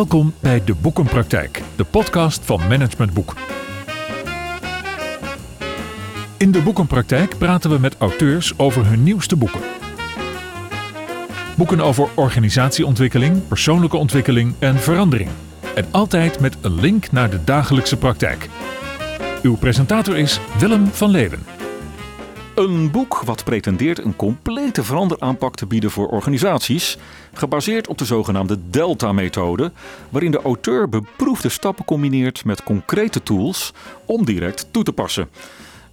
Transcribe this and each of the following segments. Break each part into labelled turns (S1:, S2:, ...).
S1: Welkom bij De Boekenpraktijk, de podcast van Management Boek. In De Boekenpraktijk praten we met auteurs over hun nieuwste boeken. Boeken over organisatieontwikkeling, persoonlijke ontwikkeling en verandering. En altijd met een link naar de dagelijkse praktijk. Uw presentator is Willem van Leeuwen.
S2: Een boek wat pretendeert een complete veranderaanpak te bieden voor organisaties, gebaseerd op de zogenaamde Delta-methode, waarin de auteur beproefde stappen combineert met concrete tools om direct toe te passen.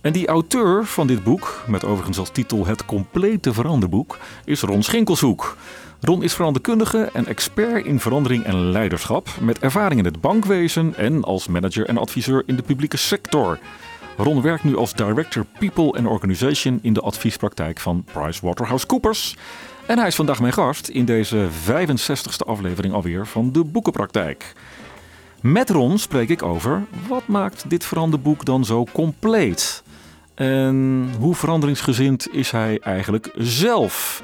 S2: En die auteur van dit boek, met overigens als titel Het complete veranderboek, is Ron Schinkelshoek. Ron is veranderkundige en expert in verandering en leiderschap, met ervaring in het bankwezen en als manager en adviseur in de publieke sector. Ron werkt nu als Director People and Organization in de adviespraktijk van PricewaterhouseCoopers. En hij is vandaag mijn gast in deze 65ste aflevering alweer van de Boekenpraktijk. Met Ron spreek ik over wat maakt dit veranderboek dan zo compleet? En hoe veranderingsgezind is hij eigenlijk zelf?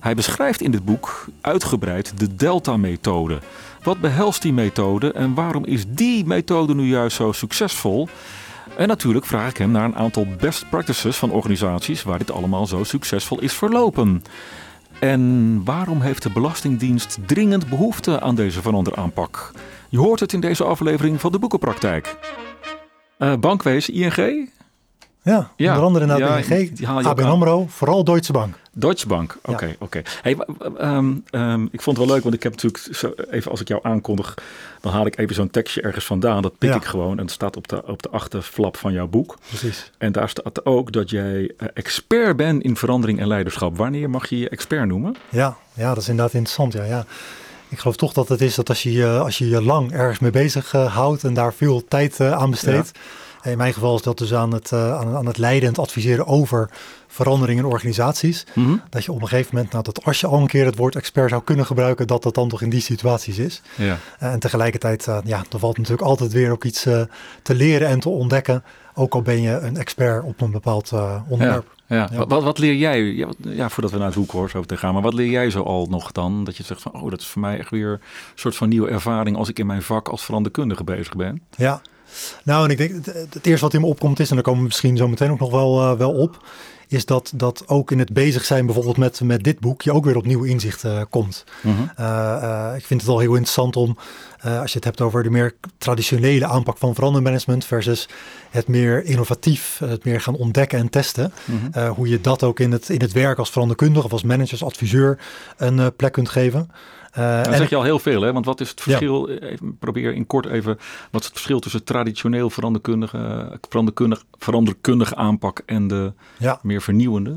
S2: Hij beschrijft in dit boek uitgebreid de Delta-methode. Wat behelst die methode en waarom is die methode nu juist zo succesvol? En natuurlijk vraag ik hem naar een aantal best practices van organisaties waar dit allemaal zo succesvol is verlopen. En waarom heeft de Belastingdienst dringend behoefte aan deze veranderaanpak? Je hoort het in deze aflevering van de Boekenpraktijk. Uh, bankwezen ING?
S3: Ja, ja, onder andere naar ja, ING, ABN AMRO, vooral Deutsche Bank.
S2: Deutsche Bank, oké, oké. Hey, um, um, ik vond het wel leuk, want ik heb natuurlijk, zo, even als ik jou aankondig, dan haal ik even zo'n tekstje ergens vandaan. Dat pik ik gewoon en het staat op de, op de achterflap van jouw boek.
S3: Precies.
S2: En daar staat ook dat jij uh, expert bent in verandering en leiderschap. Wanneer mag je je expert noemen?
S3: Ja, ja dat is inderdaad interessant, ja. ja. Ik geloof toch dat het is dat als je als je, je lang ergens mee bezig uh, houdt en daar veel tijd uh, aan besteedt... In mijn geval is dat dus aan het, uh, aan, aan, het leiden en het adviseren over verandering in organisaties. Mm -hmm. Dat je op een gegeven moment, nou, dat als je al een keer het woord expert zou kunnen gebruiken, dat dat dan toch in die situaties is. Ja. Uh, en tegelijkertijd, uh, ja, er valt natuurlijk altijd weer ook iets te leren en te ontdekken. Ook al ben je een expert op een bepaald onderwerp.
S2: Ja. Ja. ja. Wat, wat, leer jij, ja, ja, voordat we naar het hoek zo te gaan, maar wat leer jij zo al nog dan? Dat je zegt van, oh, dat is voor mij echt weer een soort van nieuwe ervaring als ik in mijn vak als veranderkundige bezig ben.
S3: Ja, nou, en ik denk, het, eerste wat in me opkomt is, en daar komen we misschien zo meteen ook nog wel, uh, wel op, is dat, dat ook in het bezig zijn bijvoorbeeld met, met dit boek je ook weer op nieuw inzicht uh, komt. -huh. uh, ik vind het al heel interessant om, als je het hebt over de meer traditionele aanpak van verandermanagement versus het meer innovatief, het meer gaan ontdekken en testen, -huh. hoe je dat ook in het, in het werk als veranderkundige of als manager, als adviseur een plek kunt geven.
S2: Uh, dan zeg je al heel veel, hè? Want wat is het verschil? Ja. Even, probeer in kort even. Wat is het verschil tussen traditioneel veranderkundige, veranderkundige, veranderkundige aanpak en de ja. meer vernieuwende?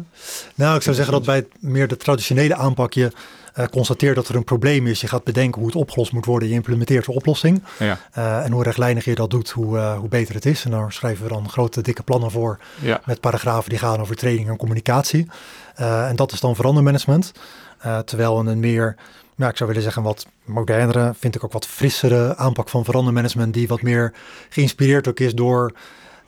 S3: Nou, ik zou zeggen dat bij het meer de traditionele aanpak je uh, constateert dat er een probleem is. Je gaat bedenken hoe het opgelost moet worden. Je implementeert de oplossing. Ja. Uh, en hoe rechtlijnig je dat doet, hoe, uh, hoe beter het is. En daar schrijven we dan grote, dikke plannen voor. Ja. Met paragrafen die gaan over training en communicatie. en dat is dan verandermanagement. terwijl een meer ja, ik zou willen zeggen, wat modernere, vind ik ook wat frissere aanpak van verandermanagement, die wat meer geïnspireerd ook is door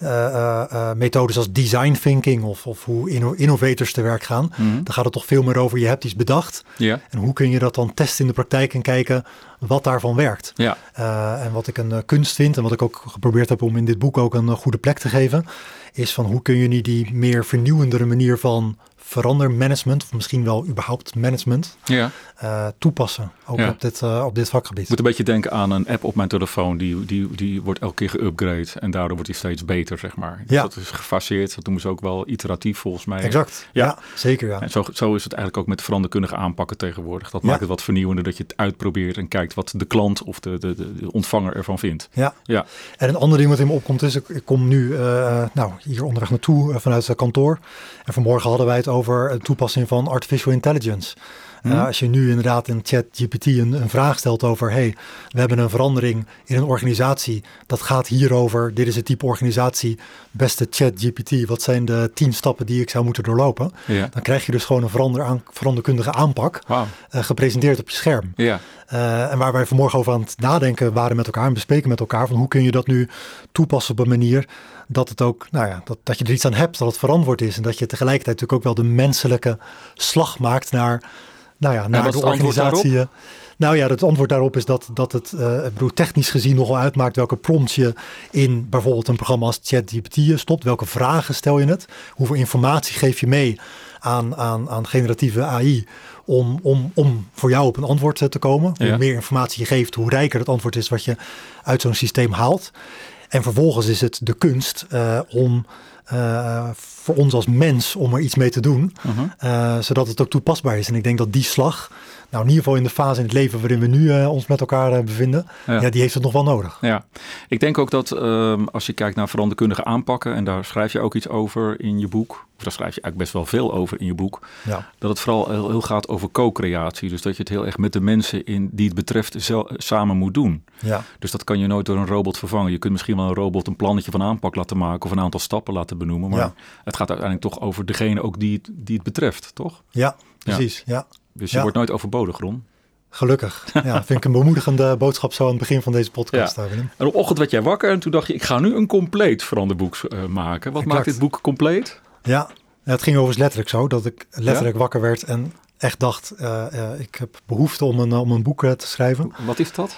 S3: uh, uh, uh, methodes als design thinking of, of hoe inno innovators te werk gaan. Mm -hmm. Dan gaat het toch veel meer over, je hebt iets bedacht. En hoe kun je dat dan testen in de praktijk en kijken wat daarvan werkt. En wat ik een kunst vind en wat ik ook geprobeerd heb om in dit boek ook een goede plek te geven, is van hoe kun je niet die meer vernieuwendere manier van verandermanagement, of misschien wel überhaupt management, ja. uh, toepassen. Ook ja. op, dit, uh, op dit vakgebied.
S2: Ik moet een beetje denken aan een app op mijn telefoon. Die, die, die wordt elke keer geüpgrade en daardoor wordt die steeds beter, zeg maar. Dus ja. dat is gefaseerd. Dat noemen ze ook wel iteratief volgens mij.
S3: Exact. Ja, ja zeker. Ja.
S2: En zo, zo is het eigenlijk ook met veranderkundige aanpakken tegenwoordig. Dat maakt het wat vernieuwender dat je het uitprobeert en kijkt wat de klant of de, de, de ontvanger ervan vindt.
S3: Ja. ja. En een ander ding wat in me opkomt is, ik, ik kom nu uh, nou, hier onderweg naartoe vanuit het kantoor. En vanmorgen hadden wij het over een toepassing van artificial intelligence. Hmm. Uh, als je nu inderdaad in ChatGPT een, een vraag stelt over, hey, we hebben een verandering in een organisatie, dat gaat hierover, dit is het type organisatie, beste ChatGPT, wat zijn de tien stappen die ik zou moeten doorlopen? Ja. Dan krijg je dus gewoon een verander aan, veranderkundige aanpak wow. uh, gepresenteerd op je scherm. Ja. Uh, en waar wij vanmorgen over aan het nadenken waren met elkaar en bespreken met elkaar, van hoe kun je dat nu toepassen op een manier dat het ook, nou ja, dat, dat je er iets aan hebt, dat het verantwoord is en dat je tegelijkertijd natuurlijk ook wel de menselijke slag maakt naar nou ja, naar de organisatie. Nou ja, het antwoord daarop is dat, dat het uh, bedoel, technisch gezien nogal uitmaakt welke prompts je in bijvoorbeeld een programma als ChatGPT stopt. Welke vragen stel je het? Hoeveel informatie geef je mee aan, aan, aan generatieve AI om, om, om voor jou op een antwoord te komen? Hoe meer informatie je geeft, hoe rijker het antwoord is wat je uit zo'n systeem haalt. En vervolgens is het de kunst uh, om uh, voor ons als mens om er iets mee te doen, uh zodat het ook toepasbaar is. En ik denk dat die slag nou, in ieder geval in de fase in het leven waarin we nu uh, ons met elkaar uh, bevinden, ja. die heeft het nog wel nodig.
S2: Ja, ik denk ook dat uh, als je kijkt naar veranderkundige aanpakken, en daar schrijf je ook iets over in je boek, of daar schrijf je eigenlijk best wel veel over in je boek, ja. dat het vooral heel, heel gaat over co-creatie. Dus dat je het heel erg met de mensen in, die het betreft samen moet doen. Ja. Dus dat kan je nooit door een robot vervangen. Je kunt misschien wel een robot een plannetje van aanpak laten maken of een aantal stappen laten benoemen, maar ja. het gaat uiteindelijk toch over degene ook die, die het betreft, toch?
S3: Ja, precies. ja.
S2: Dus je wordt nooit overbodig, Ron.
S3: Gelukkig. Ja, vind ik een bemoedigende boodschap zo aan het begin van deze podcast. Ja.
S2: En op ochtend werd jij wakker en toen dacht je, ik ga nu een compleet veranderboek uh, maken. Wat maakt dit boek compleet?
S3: Ja, het ging overigens letterlijk zo, dat ik letterlijk wakker werd en echt dacht, uh, uh, ik heb behoefte om een, om een boek te schrijven.
S2: Wat is dat?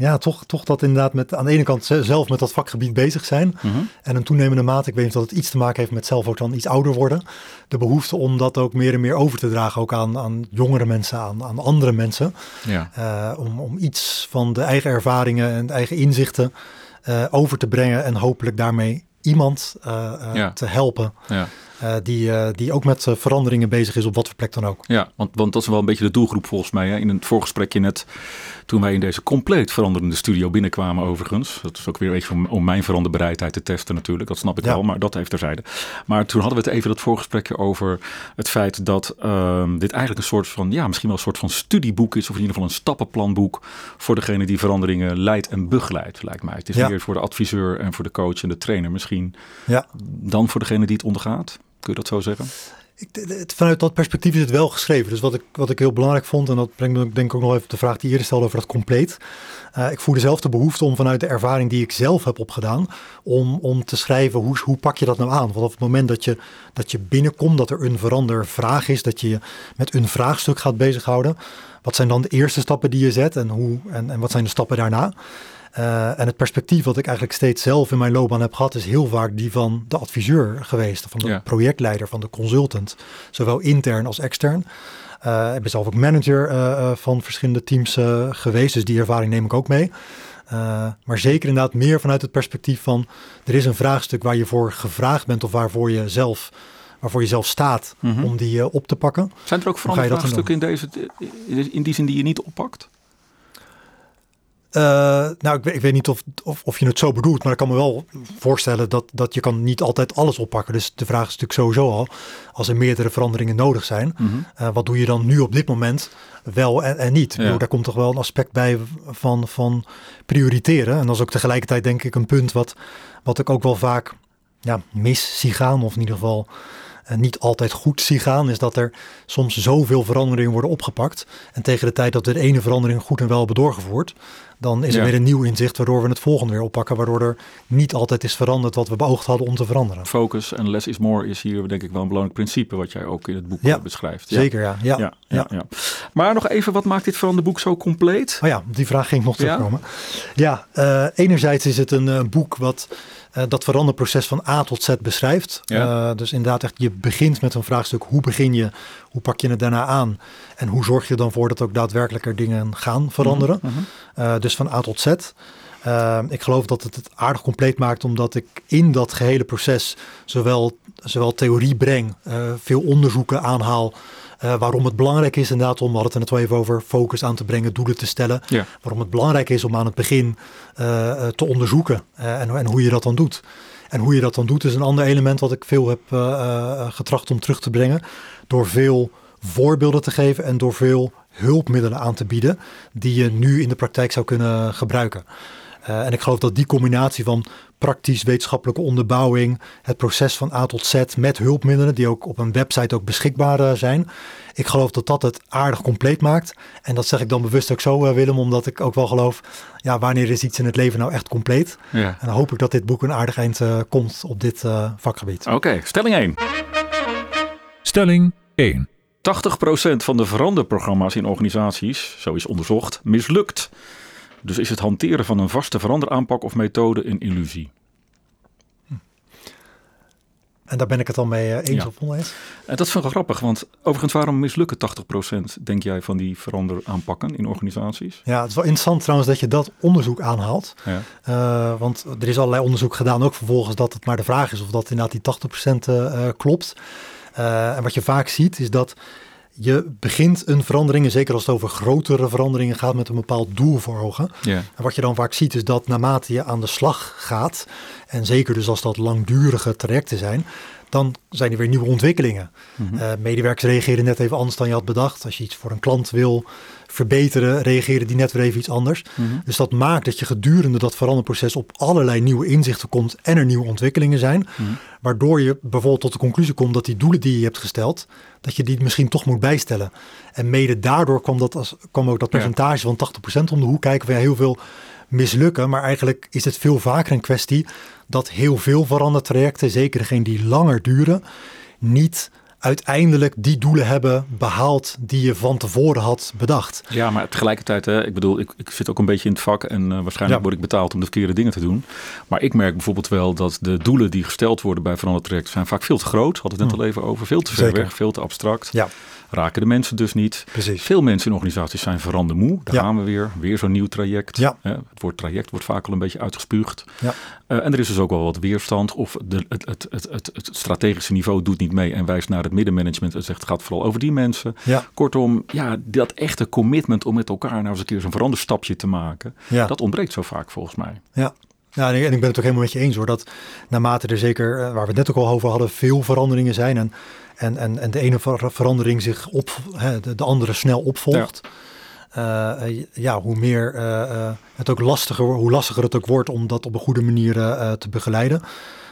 S3: Ja, toch, toch dat inderdaad met aan de ene kant zelf met dat vakgebied bezig zijn. Mhm. En een toenemende mate, ik weet niet of dat het iets te maken heeft met zelf ook dan iets ouder worden. De behoefte om dat ook meer en meer over te dragen, ook aan, aan jongere mensen, aan, aan andere mensen. Ja. Uh, om, om iets van de eigen ervaringen en de eigen inzichten uh, over te brengen en hopelijk daarmee iemand uh, ja. te helpen. Ja. Uh, die, uh, die ook met uh, veranderingen bezig is op wat voor plek dan ook.
S2: Ja, want, want dat is wel een beetje de doelgroep volgens mij. Hè? In het voorgesprekje net, toen wij in deze compleet veranderende studio binnenkwamen overigens. Dat is ook weer een beetje om, om mijn veranderbereidheid te testen natuurlijk. Dat snap ik ja. wel, maar dat heeft terzijde. Maar toen hadden we het even dat voorgesprekje over het feit dat ehm, dit eigenlijk een soort van, ja, misschien wel een soort van studieboek is. Of in ieder geval een stappenplanboek voor degene die veranderingen leidt en begeleidt, lijkt mij. Het is ja. meer voor de adviseur en voor de coach en de trainer misschien ja. dan voor degene die het ondergaat. Kun je dat zo zeggen?
S3: Ik, vanuit dat perspectief is het wel geschreven. Dus wat ik, wat ik heel belangrijk vond, en dat brengt me denk ik ook nog even de vraag die eerder stelde over dat compleet. Uh, ik voelde zelf de behoefte om vanuit de ervaring die ik zelf heb opgedaan, om, om te schrijven hoe, hoe pak je dat nou aan? Want op het moment dat je, dat je binnenkomt, dat er een verandervraag is, dat je je met een vraagstuk gaat bezighouden. Wat zijn dan de eerste stappen die je zet en, hoe, en, en wat zijn de stappen daarna? Uh, en het perspectief wat ik eigenlijk steeds zelf in mijn loopbaan heb gehad, is heel vaak die van de adviseur geweest, van de ja. projectleider, van de consultant, zowel intern als extern. Uh, ik ben zelf ook manager uh, van verschillende teams geweest, dus die ervaring neem ik ook mee. maar zeker inderdaad meer vanuit het perspectief van er is een vraagstuk waar je voor gevraagd bent of waarvoor je zelf waarvoor je zelf staat mm -hmm. om die op te pakken.
S2: Zijn er ook vraagstukken in, deze, in die zin die je niet oppakt?
S3: Uh, nou, ik, ik, weet niet of, of, of, je het zo bedoelt, maar ik kan me wel voorstellen dat, dat je kan niet altijd alles oppakken. Dus de vraag is natuurlijk sowieso al, als er meerdere veranderingen nodig zijn, mm -hmm. uh, wat doe je dan nu op dit moment wel en, en niet? Ja. Bedoel, daar komt toch wel een aspect bij van, van prioriteren. En dat is ook tegelijkertijd denk ik een punt wat, wat ik ook wel vaak ja, mis zie gaan, of in ieder geval uh, niet altijd goed zie gaan, is dat er soms zoveel veranderingen worden opgepakt. En tegen de tijd dat we de ene verandering goed en wel hebben doorgevoerd, dan is er weer een nieuw inzicht waardoor we het volgende weer oppakken. Waardoor er niet altijd is veranderd wat we beoogd hadden om te veranderen.
S2: Focus en less is more is hier denk ik wel een belangrijk principe wat jij ook in het boek ja, beschrijft.
S3: Ja. Zeker, ja. Ja, ja, ja.
S2: ja. Maar nog even, wat maakt dit veranderboek zo compleet?
S3: Oh ja, die vraag ging nog terugkomen. Ja, uh, enerzijds is het een uh, boek wat uh, dat veranderproces van A tot Z beschrijft. Ja. Uh, dus inderdaad, echt, je begint met een vraagstuk: hoe begin je? Hoe pak je het daarna aan? En hoe zorg je dan voor dat ook daadwerkelijk er dingen gaan veranderen? Mm -hmm. uh, dus van A tot Z. ik geloof dat het het aardig compleet maakt, omdat ik in dat gehele proces zowel, zowel theorie breng, veel onderzoeken aanhaal. Uh, waarom het belangrijk is inderdaad om, we hadden het er net wel even over, focus aan te brengen, doelen te stellen. Ja. Waarom het belangrijk is om aan het begin uh, te onderzoeken en, en, hoe je dat dan doet. En hoe je dat dan doet is een ander element wat ik veel heb getracht om terug te brengen. Door veel voorbeelden te geven en door veel hulpmiddelen aan te bieden die je nu in de praktijk zou kunnen gebruiken. Uh, en ik geloof dat die combinatie van praktisch wetenschappelijke onderbouwing, het proces van A tot Z met hulpmiddelen die ook op een website ook beschikbaar uh, zijn. Ik geloof dat dat het aardig compleet maakt. En dat zeg ik dan bewust ook zo, uh, Willem, omdat ik ook wel geloof, ja, wanneer is iets in het leven nou echt compleet? Ja. En dan hoop ik dat dit boek een aardig eind komt op dit vakgebied.
S2: Oké, okay, stelling 1.
S1: Stelling 1.
S2: van de veranderprogramma's in organisaties, zo is onderzocht, mislukt. Dus is het hanteren van een vaste veranderaanpak of methode een illusie.
S3: En daar ben ik het al mee eh, eens ja. of oneens.
S2: En dat is wel grappig, want overigens waarom mislukken 80% denk jij van die veranderaanpakken in organisaties?
S3: Ja, het is wel interessant trouwens dat je dat onderzoek aanhaalt. Ja. Uh, want er is allerlei onderzoek gedaan ook vervolgens dat het maar de vraag is of dat inderdaad die 80% uh, klopt. Uh, en wat je vaak ziet is dat je begint een verandering, en zeker als het over grotere veranderingen gaat, met een bepaald doel voor ogen. En wat je dan vaak ziet is dat naarmate je aan de slag gaat, en zeker dus als dat langdurige trajecten zijn, dan zijn er weer nieuwe ontwikkelingen. Mm medewerkers reageren net even anders dan je had bedacht. Als je iets voor een klant wil verbeteren, reageren die net weer even iets anders. Mhm. Dus dat maakt dat je gedurende dat veranderproces op allerlei nieuwe inzichten komt en er nieuwe ontwikkelingen zijn. Mhm. Waardoor je bijvoorbeeld tot de conclusie komt dat die doelen die je hebt gesteld, dat je die misschien toch moet bijstellen. En mede daardoor kwam, dat als, kwam ook dat percentage van 80% om de hoek kijken. Van ja, heel veel mislukken. Maar eigenlijk is het veel vaker een kwestie dat heel veel verandertrajecten, zeker degene die langer duren, niet uiteindelijk die doelen hebben behaald die je van tevoren had bedacht.
S2: Ja, maar tegelijkertijd, hè, ik bedoel, ik, ik zit ook een beetje in het vak en uh, waarschijnlijk word ik betaald om de verkeerde dingen te doen. Maar ik merk bijvoorbeeld wel dat de doelen die gesteld worden bij verandertrajecten zijn vaak veel te groot. Hadden we het net mm. al even over. Veel te ver weg, veel te abstract. Ja raken de mensen dus niet. Precies. Veel mensen in organisaties zijn verandermoe. Daar gaan we weer. Weer zo'n nieuw traject. Ja. het woord traject wordt vaak al een beetje uitgespuugd. Ja. Uh, en er is dus ook wel wat weerstand. Of de, het, het, het, het, strategische niveau doet niet mee en wijst naar het middenmanagement en zegt het gaat vooral over die mensen. Ja. Kortom, ja, dat echte commitment om met elkaar nou eens een keer zo'n veranderstapje te maken, ja. dat ontbreekt zo vaak volgens mij.
S3: Ja. Ja, en ik ben het ook helemaal met je eens hoor. Dat naarmate er zeker, eh, waar we het net ook al over hadden, veel veranderingen zijn. En en, en, en de ene verandering zich op, hè, de, de andere snel opvolgt. Ja, uh, ja hoe meer uh, het ook lastiger, hoe lastiger het ook wordt om dat op een goede manier te begeleiden.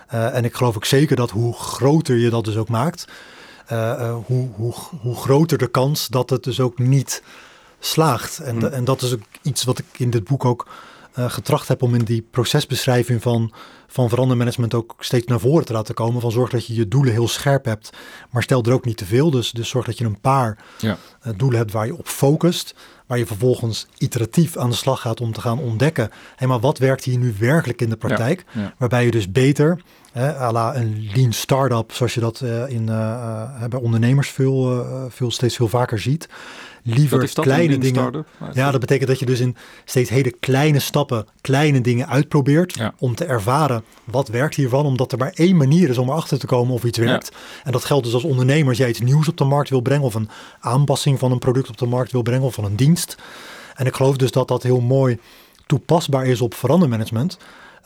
S3: en ik geloof ook zeker dat hoe groter je dat dus ook maakt, hoe, hoe, hoe groter de kans dat het dus ook niet slaagt. En, hm. en dat is ook iets wat ik in dit boek ook getracht heb om in die procesbeschrijving van van verandermanagement ook steeds naar voren te laten komen. Van zorg dat je je doelen heel scherp hebt, maar stel er ook niet te veel. Dus, dus zorg dat je een paar ja. Eh, doelen hebt waar je op focust. Waar je vervolgens iteratief aan de slag gaat om te gaan ontdekken. Hé, maar wat werkt hier nu werkelijk in de praktijk? Waarbij je dus beter, hè, à la een lean startup, zoals je dat uh, in, uh, bij ondernemers veel, veel, steeds veel vaker ziet liever kleine dingen. Ja, dat betekent dat je dus in steeds hele kleine stappen kleine dingen uitprobeert om te ervaren wat werkt hiervan, omdat er maar één manier is om erachter te komen of iets werkt. En dat geldt dus als ondernemer als jij iets nieuws op de markt wil brengen of een aanpassing van een product op de markt wil brengen of van een dienst. En ik geloof dus dat dat heel mooi toepasbaar is op verandermanagement.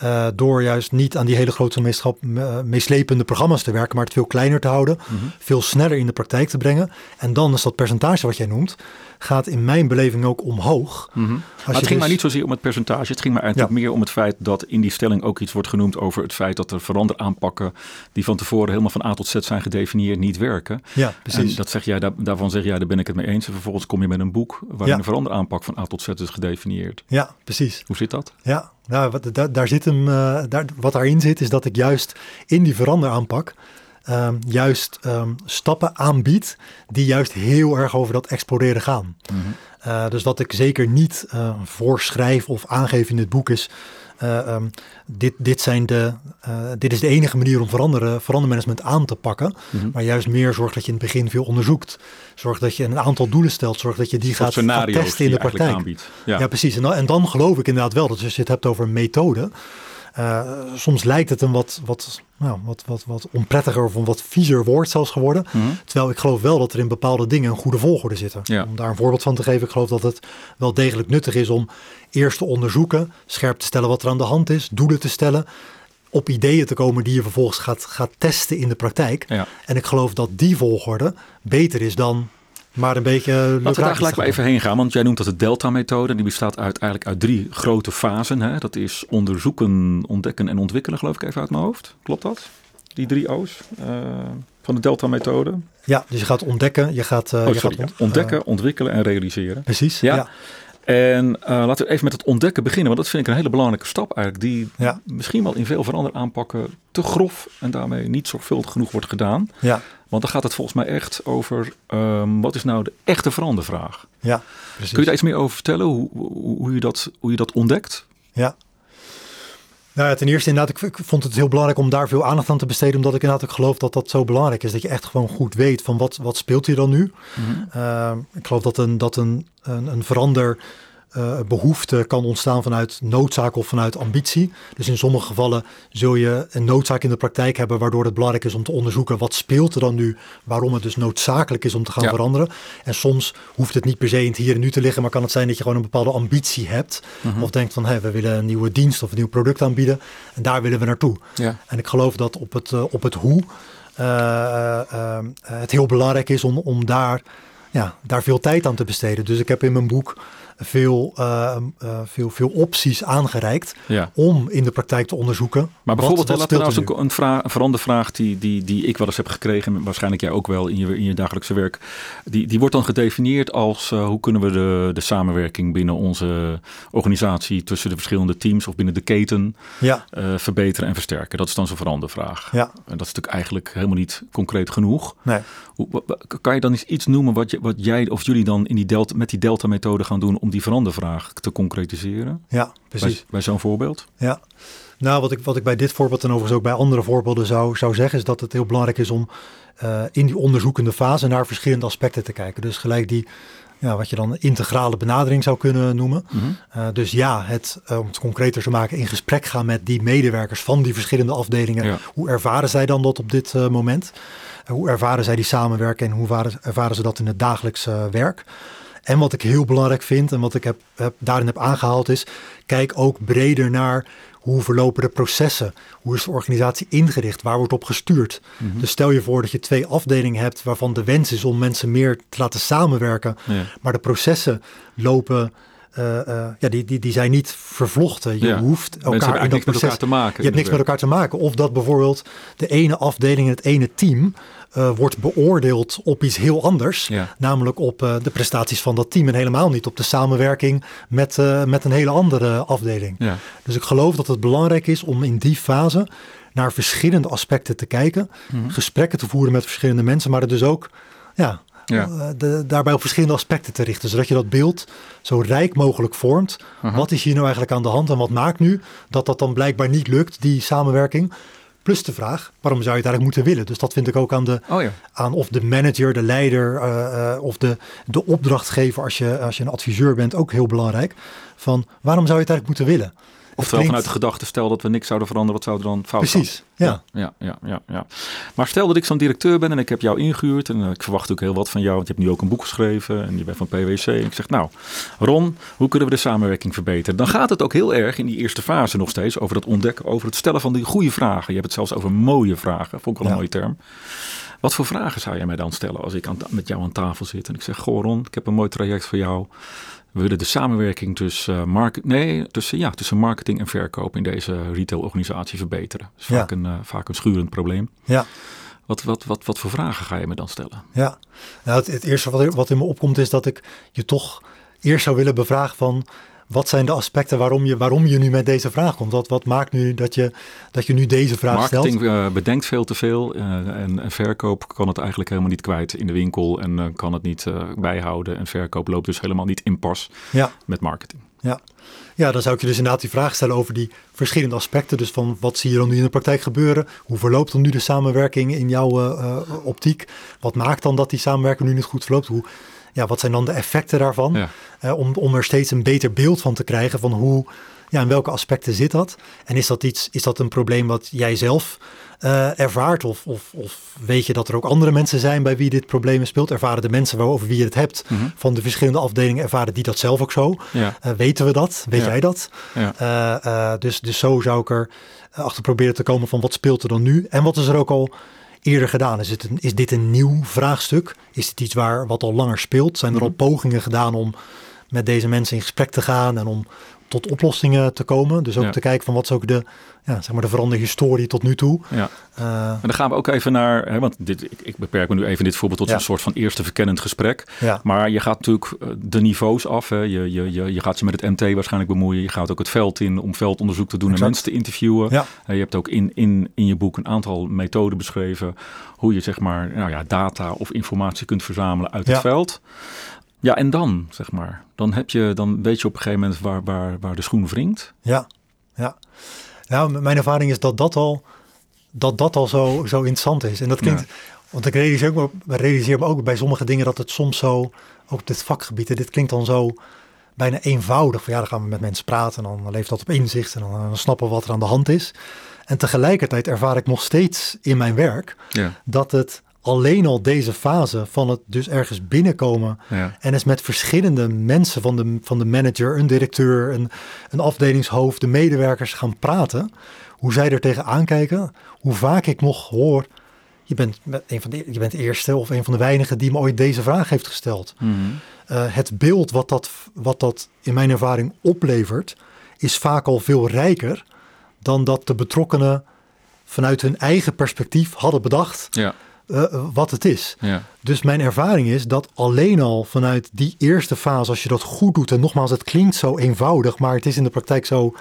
S3: Uh, door juist niet aan die hele grote uh, meeslepende programma's te werken, maar het veel kleiner te houden, mhm. veel sneller in de praktijk te brengen. En dan is dat percentage wat jij noemt, gaat in mijn beleving ook omhoog.
S2: Mm -hmm. Maar het ging maar niet zozeer om het percentage. Het ging maar eigenlijk meer om het feit dat in die stelling ook iets wordt genoemd over het feit dat er veranderaanpakken die van tevoren helemaal van A tot Z zijn gedefinieerd niet werken. Ja, precies. En dat zeg jij, daar, daarvan zeg jij, daar ben ik het mee eens. En vervolgens kom je met een boek waarin een veranderaanpak van A tot Z is gedefinieerd.
S3: Ja, precies.
S2: Hoe zit dat?
S3: Ja, nou, wat, daar, daar zit hem, uh, daar, wat daarin zit is dat ik juist in die veranderaanpak um, juist um, stappen aanbiedt die juist heel erg over dat exploreren gaan. Mm -hmm. uh, dus wat ik zeker niet uh, voorschrijf of aangeef in dit boek is. Uh, um, dit, dit, zijn de, dit is de enige manier om veranderen, verandermanagement aan te pakken. Mm -hmm. Maar juist meer zorg dat je in het begin veel onderzoekt. Zorg dat je een aantal doelen stelt. Zorg dat je die gaat, gaat, testen in de praktijk. Ja. ja. precies. En dan, en dan geloof ik inderdaad wel dat als je het hebt over methode. Uh, soms lijkt het een wat, wat, nou, wat, wat, wat onprettiger of een wat viezer woord zelfs geworden. Mm -hmm. Terwijl ik geloof wel dat er in bepaalde dingen een goede volgorde zitten. Ja. Om daar een voorbeeld van te geven, ik geloof dat het wel degelijk nuttig is om eerst te onderzoeken, scherp te stellen wat er aan de hand is, doelen te stellen op ideeën te komen die je vervolgens gaat, gaat testen in de praktijk. Ja. En ik geloof dat die volgorde beter is dan maar een beetje.
S2: Laten we daar gelijk maar even heen gaan, want jij noemt dat de Delta-methode. Die bestaat uit, eigenlijk uit drie grote fasen. Hè? Dat is onderzoeken, ontdekken en ontwikkelen, geloof ik even uit mijn hoofd. Klopt dat? Die drie O's uh, van de Delta-methode?
S3: Ja, dus je gaat ontdekken, je gaat. Uh,
S2: oh, je gaat ont ontdekken, ontwikkelen en realiseren.
S3: Precies. Ja. ja.
S2: En uh, laten we even met het ontdekken beginnen, want dat vind ik een hele belangrijke stap eigenlijk, die misschien wel in veel veranderde aanpakken te grof en daarmee niet zorgvuldig genoeg wordt gedaan. Ja. Want dan gaat het volgens mij echt over um, wat is nou de echte verandervraag. Ja, precies. Kun je daar iets meer over vertellen, hoe, hoe, hoe, je, dat, hoe je dat ontdekt?
S3: Ja, nou ja, ten eerste inderdaad, ik, vond het heel belangrijk om daar veel aandacht aan te besteden. Omdat ik inderdaad ook geloof dat dat zo belangrijk is. Dat je echt gewoon goed weet van wat, wat speelt hier dan nu. Mm ik geloof dat een, dat een, een, een verander uh, behoefte kan ontstaan vanuit noodzaak of vanuit ambitie. Dus in sommige gevallen zul je een noodzaak in de praktijk hebben, waardoor het belangrijk is om te onderzoeken wat speelt er dan nu, waarom het dus noodzakelijk is om te gaan veranderen. En soms hoeft het niet per se in het hier en nu te liggen, maar kan het zijn dat je gewoon een bepaalde ambitie hebt. Mhm. Of denkt van, hé, we willen een nieuwe dienst of een nieuw product aanbieden en daar willen we naartoe. Ja. En ik geloof dat op het, uh, op het hoe uh, het heel belangrijk is om, om daar, ja, daar veel tijd aan te besteden. Dus ik heb in mijn boek veel, uh, uh, veel, veel opties aangereikt om in de praktijk te onderzoeken.
S2: Maar bijvoorbeeld, wat, wat laten we nou een, vraag, een verandervraag die, die, die ik wel eens heb gekregen, en waarschijnlijk jij ook wel in je, in je dagelijkse werk, die, die wordt dan gedefinieerd als uh, hoe kunnen we de, de samenwerking binnen onze organisatie tussen de verschillende teams of binnen de keten ja. verbeteren en versterken. Dat is dan zo'n verandervraag. Ja. En dat is natuurlijk eigenlijk helemaal niet concreet genoeg. Nee. Hoe, kan je dan eens iets noemen wat, je, wat jij of jullie dan in die delta, met die delta-methode gaan doen om die verandervraag te concretiseren?
S3: Ja, precies.
S2: Bij, bij zo'n voorbeeld?
S3: Ja. Nou, wat ik, wat ik bij dit voorbeeld en overigens ook bij andere voorbeelden zou, zou zeggen, is dat het heel belangrijk is om uh, in die onderzoekende fase naar verschillende aspecten te kijken. Dus gelijk die, ja, wat je dan integrale benadering zou kunnen noemen. Mm -hmm. uh, dus ja, het, uh, om het concreter te maken, in gesprek gaan met die medewerkers van die verschillende afdelingen. Ja. Hoe ervaren zij dan dat op dit moment? hoe ervaren zij die samenwerken en hoe ervaren ze dat in het dagelijks werk? En wat ik heel belangrijk vind en wat ik heb, heb, daarin heb aangehaald is, kijk ook breder naar hoe verlopen de processen? Hoe is de organisatie ingericht? Waar wordt op gestuurd? Mhm. Dus stel je voor dat je twee afdelingen hebt waarvan de wens is om mensen meer te laten samenwerken, maar de processen lopen. Uh, uh, ja, die, die, die zijn niet vervlochten. Je hoeft elkaar in dat proces
S2: te maken.
S3: Je hebt niks met elkaar te maken. Of dat bijvoorbeeld de ene afdeling, het ene team uh, wordt beoordeeld op iets heel anders. Namelijk op uh, de prestaties van dat team en helemaal niet op de samenwerking met, uh, met een hele andere afdeling. Ja. Dus ik geloof dat het belangrijk is om in die fase naar verschillende aspecten te kijken. Mm -hmm. Gesprekken te voeren met verschillende mensen, maar er dus ook ja, ja. De, daarbij op verschillende aspecten te richten. Zodat je dat beeld zo rijk mogelijk vormt. -huh. Wat is hier nou eigenlijk aan de hand en wat maakt nu dat dat dan blijkbaar niet lukt, die samenwerking? Plus de vraag, waarom zou je het eigenlijk moeten willen? Dus dat vind ik ook aan, de, oh ja. aan of de manager, de leider uh, uh, of de, de opdrachtgever als je, als je een adviseur bent ook heel belangrijk. Van waarom zou je het eigenlijk moeten willen?
S2: Oftewel vanuit de gedachte, stel dat we niks zouden veranderen, wat zou er dan fout
S3: Precies,
S2: ja. Ja, ja, ja, ja. Maar stel dat ik zo'n directeur ben en ik heb jou ingehuurd en ik verwacht ook heel wat van jou, want je hebt nu ook een boek geschreven en je bent van PwC. En ik zeg, nou, Ron, hoe kunnen we de samenwerking verbeteren? Dan gaat het ook heel erg in die eerste fase nog steeds over het ontdekken, over het stellen van die goede vragen. Je hebt het zelfs over mooie vragen, vond ik wel een mooie term. Wat voor vragen zou jij mij dan stellen als ik aan, met jou aan tafel zit en ik zeg, goh Ron, ik heb een mooi traject voor jou. We willen de samenwerking tussen, market, nee, tussen, ja, tussen marketing en verkoop in deze retailorganisatie verbeteren. Dat is vaak, een, uh, vaak een schurend probleem. Ja. Wat, wat, wat, wat voor vragen ga je me dan stellen?
S3: Ja, nou, het, het eerste wat, wat in me opkomt is dat ik je toch eerst zou willen bevragen van wat zijn de aspecten waarom je, waarom je nu met deze vraag komt? Wat, wat maakt nu dat je, dat je nu deze vraag stelt?
S2: Marketing uh, bedenkt veel te veel uh, en, en, verkoop kan het eigenlijk helemaal niet kwijt in de winkel en uh, kan het niet bijhouden. En verkoop loopt dus helemaal niet in pas ja. met marketing.
S3: Ja. ja, dan zou ik je dus inderdaad die vraag stellen over die verschillende aspecten. Dus van wat zie je dan nu in de praktijk gebeuren? Hoe verloopt dan nu de samenwerking in jouw optiek? Wat maakt dan dat die samenwerking nu niet goed verloopt? Hoe ja, wat zijn dan de effecten daarvan? Ja. om, om er steeds een beter beeld van te krijgen van hoe, ja, in welke aspecten zit dat? En is dat iets, is dat een probleem wat jij zelf uh, ervaart? Of, of, of weet je dat er ook andere mensen zijn bij wie dit probleem speelt? Ervaren de mensen waarover wie je het hebt mm -hmm. van de verschillende afdelingen, ervaren die dat zelf ook zo? Ja. Uh, weten we dat? Weet ja. jij dat? Uh, dus, dus zo zou ik er achter proberen te komen van wat speelt er dan nu? En wat is er ook al eerder gedaan? Is, het een, is dit een nieuw vraagstuk? Is dit iets waar wat al langer speelt? Zijn er al mhm. pogingen gedaan om met deze mensen in gesprek te gaan en om tot oplossingen te komen. Dus ook te kijken van wat is ook de, ja, zeg maar de veranderde historie tot nu toe.
S2: Ja. Uh, en dan gaan we ook even naar, hè, want dit, ik, ik, beperk me nu even dit voorbeeld tot een soort van eerste verkennend gesprek. Ja. Maar je gaat natuurlijk eh, de niveaus af. Hè. Je, je, je, je gaat je met het MT waarschijnlijk bemoeien. Je gaat ook het veld in om veldonderzoek te doen en mensen te interviewen. Ja. Uh, je hebt ook in, in, in je boek een aantal methoden beschreven hoe je zeg maar nou ja, data of informatie kunt verzamelen uit het veld. Ja, en dan, zeg maar. Dan, heb je, dan weet je op een gegeven moment waar, waar, waar de schoen wringt.
S3: Ja, ja. Nou, mijn ervaring is dat dat al, dat dat al zo, zo interessant is. En dat klinkt, want ik realiseer me, realiseer me ook bij sommige dingen dat het soms zo, ook dit vakgebied, dit klinkt dan zo bijna eenvoudig. Van ja, dan gaan we met mensen praten en dan leeft dat op inzicht en dan, dan snappen we wat er aan de hand is. En tegelijkertijd ervaar ik nog steeds in mijn werk ja. dat het alleen al deze fase van het dus ergens binnenkomen ja. en eens met verschillende mensen van de, van de manager, een directeur, een, een afdelingshoofd, de medewerkers gaan praten, hoe zij er tegenaan kijken, hoe vaak ik nog hoor, je bent, een van de, je bent de eerste of een van de weinigen die me ooit deze vraag heeft gesteld. Mhm. Eh, het beeld wat dat, wat dat in mijn ervaring oplevert, is vaak al veel rijker dan dat de betrokkenen vanuit hun eigen perspectief hadden bedacht. Ja uh, wat het is. Ja. Dus mijn ervaring is dat alleen al vanuit die eerste fase, als je dat goed doet, en nogmaals, het klinkt zo eenvoudig, maar het is in de praktijk zo,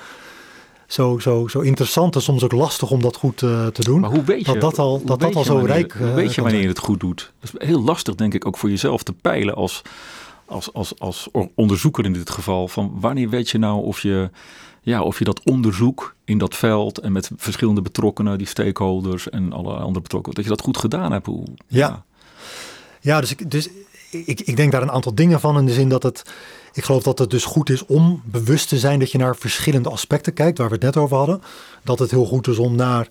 S3: zo, zo, zo interessant en soms ook lastig om dat goed uh, te doen.
S2: Maar hoe weet je
S3: dat dat al, dat dat al zo rijk
S2: Hoe weet je wanneer je het goed doet? Dat is heel lastig, denk ik, ook voor jezelf te peilen als, als, als, als onderzoeker in dit geval. Van wanneer weet je nou of je ja, of je dat onderzoek in dat veld en met verschillende betrokkenen, die stakeholders en alle andere betrokkenen, dat je dat goed gedaan hebt. Hoe,
S3: ja. ja, dus, ik, dus ik, ik denk daar een aantal dingen van in de zin dat het, ik geloof dat het dus goed is om bewust te zijn dat je naar verschillende aspecten kijkt, waar we het net over hadden. Dat het heel goed is om naar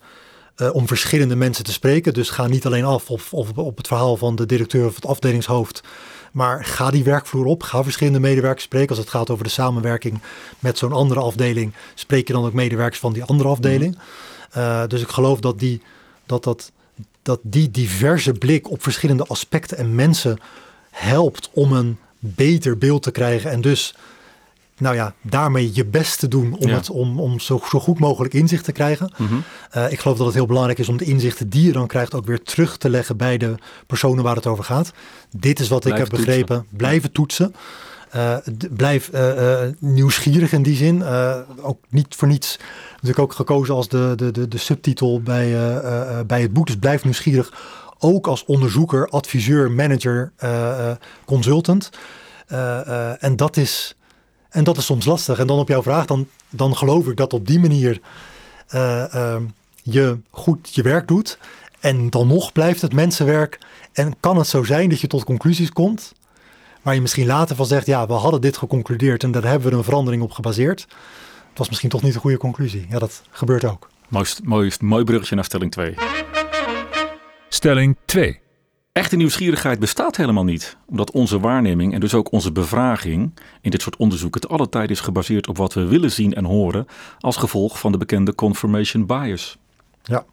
S3: uh, om verschillende mensen te spreken. Dus ga niet alleen af of, of op het verhaal van de directeur of het afdelingshoofd. Maar ga die werkvloer op, ga verschillende medewerkers spreken. Als het gaat over de samenwerking met zo'n andere afdeling, spreek je dan ook medewerkers van die andere afdeling. Uh, dus ik geloof dat die, dat, dat, dat die diverse blik op verschillende aspecten en mensen helpt om een beter beeld te krijgen. En dus nou ja, daarmee je best te doen om, het, om, om zo, zo goed mogelijk inzicht te krijgen. Mhm. Eh, ik geloof dat het heel belangrijk is om de inzichten die je dan krijgt ook weer terug te leggen bij de personen waar het over gaat. Dit is wat ik heb begrepen. Blijven toetsen. Uh, blijf uh, nieuwsgierig in die zin. ook niet voor niets natuurlijk ook gekozen als de, de, de, de subtitel bij, bij het boek. Dus blijf nieuwsgierig. Ook als onderzoeker, adviseur, manager, consultant. en dat is en dat is soms lastig. En dan op jouw vraag, dan, dan geloof ik dat op die manier uh, uh, je goed je werk doet. En dan nog blijft het mensenwerk. En kan het zo zijn dat je tot conclusies komt. Waar je misschien later van zegt, ja, we hadden dit geconcludeerd en daar hebben we een verandering op gebaseerd. Het was misschien toch niet een goede conclusie. Ja, dat gebeurt ook.
S2: Mooi, mooi, mooi bruggetje naar stelling 2.
S1: Stelling 2.
S2: Echte nieuwsgierigheid bestaat helemaal niet, omdat onze waarneming en dus ook onze bevraging in dit soort onderzoeken het alle tijd is gebaseerd op wat we willen zien en horen als gevolg van de bekende confirmation bias.
S3: Ja,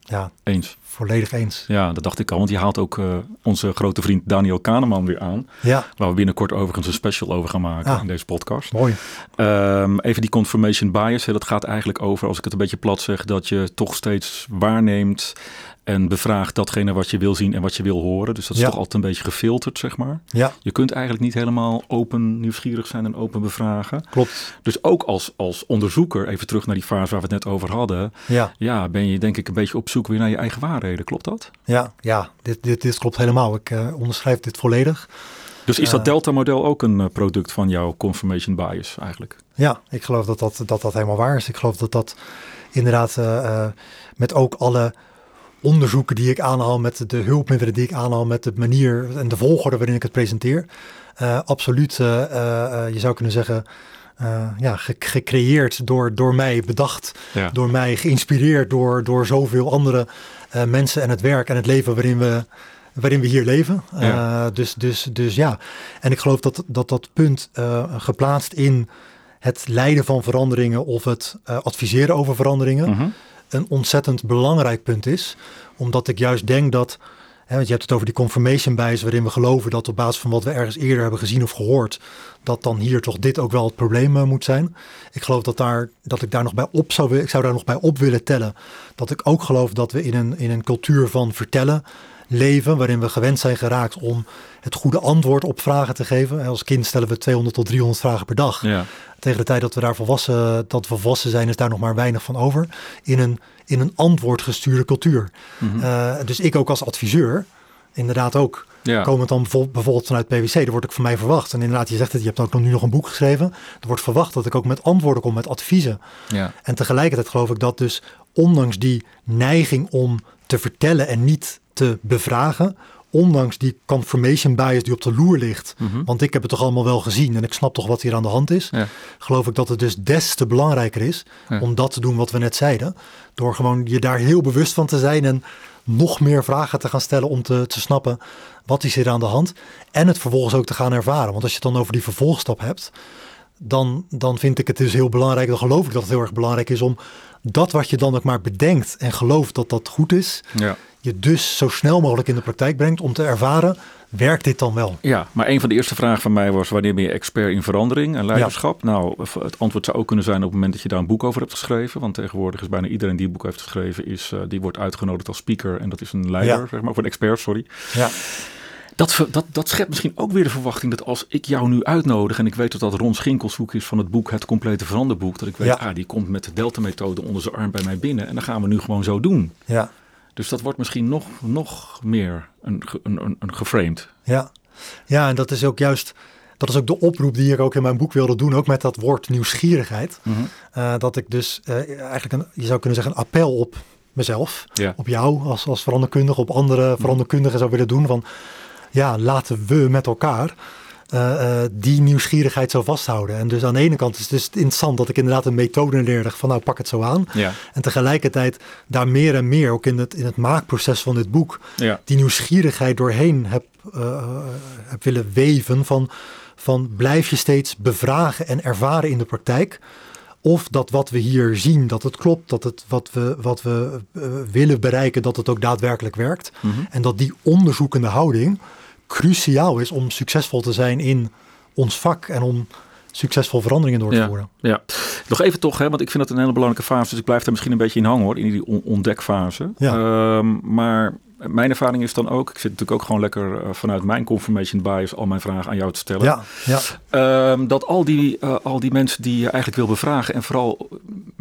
S3: ja.
S2: Eens.
S3: Volledig eens.
S2: Ja, dat dacht ik al, want je haalt ook uh, onze grote vriend Daniel Kahneman weer aan. Ja. Waar we binnenkort overigens een special over gaan maken in deze podcast.
S3: Mooi.
S2: Um, even die confirmation bias, hè, dat gaat eigenlijk over, als ik het een beetje plat zeg, dat je toch steeds waarneemt en bevraagt datgene wat je wil zien en wat je wil horen. Dus dat is toch altijd een beetje gefilterd, zeg maar.
S3: Ja.
S2: Je kunt eigenlijk niet helemaal open nieuwsgierig zijn en open bevragen.
S3: Klopt.
S2: Dus ook als, als onderzoeker, even terug naar die fase waar we het net over hadden. Ja. ja, ben je denk ik een beetje op zoek weer naar je eigen waarheden. Klopt dat?
S3: Ja, ja dit, dit, dit klopt helemaal. Ik uh, onderschrijf dit volledig.
S2: Dus is dat uh, Delta-model ook een uh, product van jouw confirmation bias eigenlijk?
S3: Ja, ik geloof dat dat, dat, dat helemaal waar is. Ik geloof dat dat inderdaad met ook alle onderzoeken die ik aanhaal, met de hulpmiddelen die ik aanhaal, met de manier en de volgorde waarin ik het presenteer. Uh, absoluut, uh, uh, je zou kunnen zeggen, ja, ge gecreëerd door, door mij, bedacht ja. door mij, geïnspireerd door, door zoveel andere mensen en het werk en het leven waarin we, waarin we hier leven. Ja. dus, dus, dus ja, en ik geloof dat dat, dat punt geplaatst in het leiden van veranderingen of het adviseren over veranderingen. Mhm een ontzettend belangrijk punt is. Omdat ik juist denk dat want je hebt het over die confirmation bias, waarin we geloven dat op basis van wat we ergens eerder hebben gezien of gehoord, dat dan hier toch dit ook wel het probleem uh, moet zijn. Ik geloof dat, daar, dat ik daar nog bij op zou willen, ik zou daar nog bij op willen tellen. Dat ik ook geloof dat we in een, in een cultuur van vertellen leven, waarin we gewend zijn geraakt om het goede antwoord op vragen te geven. Als kind stellen we 200 tot 300 vragen per dag. Ja. Tegen de tijd dat we daar volwassen, dat we volwassen zijn, is daar nog maar weinig van over. In een, in een antwoordgestuurde cultuur. Mhm. Eh, dus ik ook als adviseur, inderdaad ook. Ja. Komend dan bijvoorbeeld vanuit PwC, daar wordt ik van mij verwacht. En inderdaad, je zegt het, je hebt ook nu nog een boek geschreven. Er wordt verwacht dat ik ook met antwoorden kom, met adviezen. Ja. En tegelijkertijd geloof ik dat dus, ondanks die neiging om te vertellen en niet te bevragen, ondanks die confirmation bias die op de loer ligt, mhm. want ik heb het toch allemaal wel gezien en ik snap toch wat hier aan de hand is, ja. geloof ik dat het dus des te belangrijker is om dat te doen wat we net zeiden. Door gewoon je daar heel bewust van te zijn en nog meer vragen te gaan stellen om te, te snappen wat is hier aan de hand. En het vervolgens ook te gaan ervaren. Want als je het dan over die vervolgstap hebt, dan, dan vind ik het dus heel belangrijk, dan geloof ik dat het heel erg belangrijk is om dat wat je dan ook maar bedenkt en gelooft dat dat goed is, ja je dus zo snel mogelijk in de praktijk brengt om te ervaren, werkt dit dan wel?
S2: Ja, maar een van de eerste vragen van mij was, wanneer ben je expert in verandering en leiderschap? Nou, het antwoord zou ook kunnen zijn op het moment dat je daar een boek over hebt geschreven. Want tegenwoordig is bijna iedereen die een boek heeft geschreven, is, uh, die wordt uitgenodigd als speaker. En dat is een leider, zeg maar, of een expert, sorry. Ja. Dat, dat, dat schept misschien ook weer de verwachting dat als ik jou nu uitnodig en ik weet dat dat Ron Schinkelshoek is van het boek Het Complete Veranderboek, dat ik weet, ah, die komt met de Delta-methode onder zijn arm bij mij binnen en dan gaan we nu gewoon zo doen. Ja. Dus dat wordt misschien nog, nog meer een, een, een geframed.
S3: Ja. ja, en dat is ook juist dat is ook de oproep die ik ook in mijn boek wilde doen, ook met dat woord nieuwsgierigheid. Mhm. Eh, dat ik dus uh, eigenlijk, een, je zou kunnen zeggen, een appel op mezelf, op jou als, als veranderkundige, op andere veranderkundigen zou willen doen. Van ja, laten we met elkaar uh, die nieuwsgierigheid zo vasthouden. En dus aan de ene kant is het dus interessant dat ik inderdaad een methode leerde van nou pak het zo aan. Ja. En tegelijkertijd daar meer en meer, ook in het, in het maakproces van dit boek, ja. die nieuwsgierigheid doorheen heb, uh, heb willen weven van, van blijf je steeds bevragen en ervaren in de praktijk. Of dat wat we hier zien, dat het klopt, dat het wat we, wat we willen bereiken, dat het ook daadwerkelijk werkt. Mm -hmm. En dat die onderzoekende houding, cruciaal is om succesvol te zijn in ons vak en om succesvol veranderingen door te voeren.
S2: Ja, nog even toch, hè, want ik vind dat een hele belangrijke fase, dus ik blijf daar misschien een beetje in hangen hoor, in die ontdekfase. Ja. Um, maar mijn ervaring is dan ook, ik zit natuurlijk ook gewoon lekker uh, vanuit mijn confirmation bias al mijn vragen aan jou te stellen. Ja, ja. Um, dat al die, uh, al die mensen die je eigenlijk wil bevragen en vooral,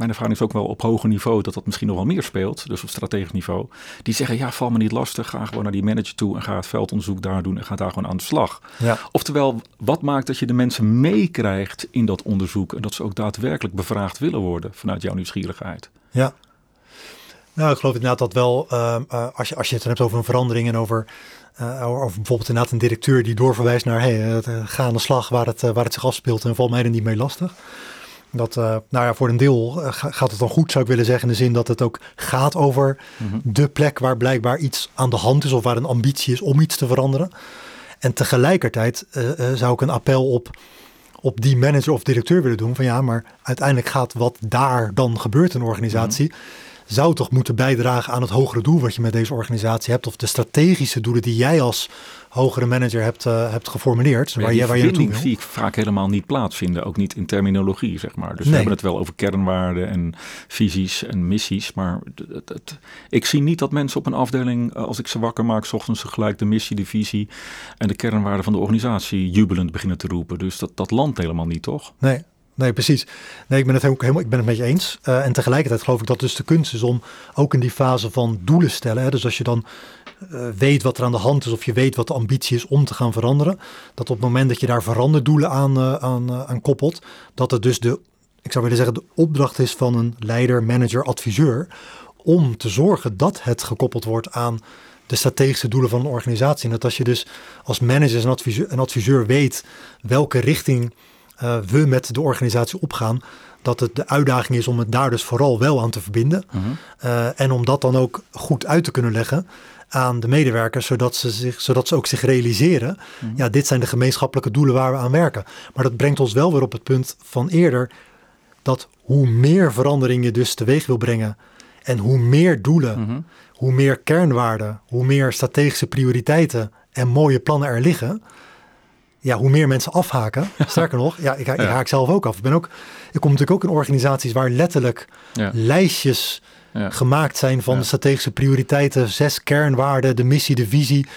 S2: mijn ervaring is ook wel op hoger niveau dat dat misschien nog wel meer speelt, dus op strategisch niveau, die zeggen ja, val me niet lastig, ga gewoon naar die manager toe en ga het veldonderzoek daar doen en ga daar gewoon aan de slag. Ja. Oftewel, wat maakt dat je de mensen meekrijgt in dat onderzoek en dat ze ook daadwerkelijk bevraagd willen worden vanuit jouw nieuwsgierigheid?
S3: Ja, nou, ik geloof inderdaad dat wel, ehm, eh, als, je, als je het hebt over een verandering en over, uh, over bijvoorbeeld inderdaad een directeur die doorverwijst naar, hey, uh, ga aan de slag waar het, waar het zich afspeelt en valt mij er niet mee lastig. Dat, nou ja, voor een deel gaat het dan goed, zou ik willen zeggen, in de zin dat het ook gaat over mhm. de plek waar blijkbaar iets aan de hand is of waar een ambitie is om iets te veranderen. En tegelijkertijd zou ik een appel op op die manager of directeur willen doen van ja, maar uiteindelijk gaat wat daar dan gebeurt in een organisatie, mhm zou toch moeten bijdragen aan het hogere doel wat je met deze organisatie hebt. Of de strategische doelen die jij als hogere manager hebt, uh, hebt geformuleerd.
S2: waar, jij, waar je naartoe zie ik vaak helemaal niet plaatsvinden. Ook niet in terminologie, zeg maar. Dus we hebben het wel over kernwaarden en visies en missies. Maar het, het, ik zie niet dat mensen op een afdeling, eh, als ik ze wakker maak, s ochtends gelijk de missie, de visie en de kernwaarden van de organisatie jubelend beginnen te roepen. Dus dat, dat landt helemaal niet, toch?
S3: Nee, Nee, precies. Nee, ik ben het helemaal, ik ben het met je eens. Uh, en tegelijkertijd geloof ik dat dus de kunst is om ook in die fase van doelen stellen. Hè, dus als je dan uh, weet wat er aan de hand is, of je weet wat de ambitie is om te gaan veranderen, dat op het moment dat je daar veranderdoelen aan, uh, aan, aan koppelt, dat het dus de, ik zou willen zeggen, de opdracht is van een leider, manager, adviseur, om te zorgen dat het gekoppeld wordt aan de strategische doelen van een organisatie. En dat als je dus als manager en adviseur, en adviseur weet welke richting uh, we met de organisatie opgaan, dat het de uitdaging is om het daar dus vooral wel aan te verbinden. Mhm. Eh, en om dat dan ook goed uit te kunnen leggen aan de medewerkers, zodat ze, zich, zodat ze ook zich realiseren, mhm. ja, dit zijn de gemeenschappelijke doelen waar we aan werken. Maar dat brengt ons wel weer op het punt van eerder, dat hoe meer verandering je dus teweeg wil brengen en hoe meer doelen, mhm. hoe meer kernwaarden, hoe meer strategische prioriteiten en mooie plannen er liggen, ja, hoe meer mensen afhaken. Sterker nog, ja, ik, ik haak zelf ook af. Ik, ben ook, ik kom natuurlijk ook in organisaties waar letterlijk lijstjes gemaakt zijn van de strategische prioriteiten, zes kernwaarden, de missie, de visie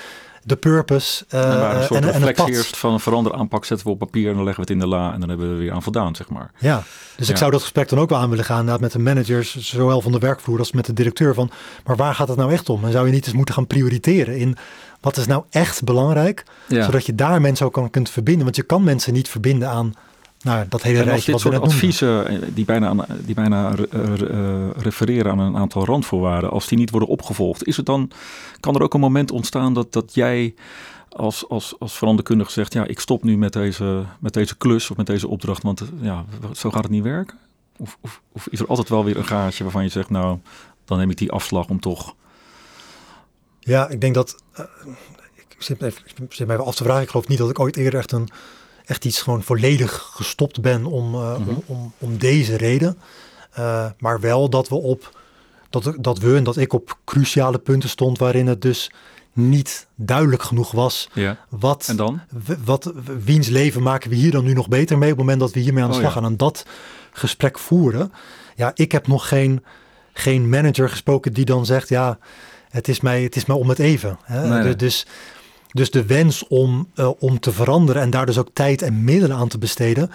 S3: de purpose uh,
S2: en, een soort en, reflectie eerst van een verander aanpak zetten we op papier en dan leggen we het in de la en dan hebben we weer aan voldaan, zeg maar.
S3: Ja, dus ik zou dat gesprek dan ook wel aan willen gaan met de managers, zowel van de werkvloer als met de directeur van, maar waar gaat het nou echt om? En zou je niet eens moeten gaan prioriteren in wat is nou echt belangrijk, zodat je daar mensen ook kan, kunt verbinden, want je kan mensen niet verbinden aan nou, dat hele rijtje
S2: wat soort adviezen eh, die bijna, aan, die bijna uh, refereren aan een aantal randvoorwaarden, als die niet worden opgevolgd, is het dan, kan er ook een moment ontstaan dat, dat jij als, als, als veranderkundige zegt, ja, ik stop nu met deze, met deze klus of met deze opdracht, want ja, zo gaat het niet werken? Of, of, of is er altijd wel weer een gaatje waarvan je zegt, nou, dan neem ik die afslag om toch...
S3: Ja, ik denk dat, uh, ik zit me, even, ik zit me even af te vragen, ik geloof niet dat ik ooit eerder echt een echt iets gewoon volledig gestopt ben om, uh, om, om, om, deze reden. Uh, maar wel dat we op dat, dat we en dat ik op cruciale punten stond waarin het dus niet duidelijk genoeg was.
S2: Ja.
S3: Wat,
S2: en dan?
S3: Wat, wiens leven maken we hier dan nu nog beter mee op het moment dat we hiermee aan de oh, slag gaan en dat gesprek voeren. Ja, ik heb nog geen, geen manager gesproken die dan zegt, ja, het is mij, het is mij om het even. Hè? Nee, Dus dus de wens om, uh, om te veranderen en daar dus ook tijd en middelen aan te besteden,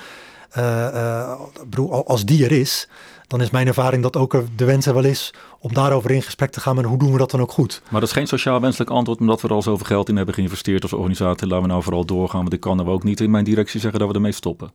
S3: uh, uh, als die er is, dan is mijn ervaring dat ook de wens er wel is om daarover in gesprek te gaan. Maar hoe doen we dat dan ook goed?
S2: Maar dat is geen sociaal wenselijk antwoord, omdat we er al zoveel geld in hebben geïnvesteerd als organisatie. Laten we nou vooral doorgaan, want ik kan er ook niet in mijn directie zeggen dat we ermee stoppen.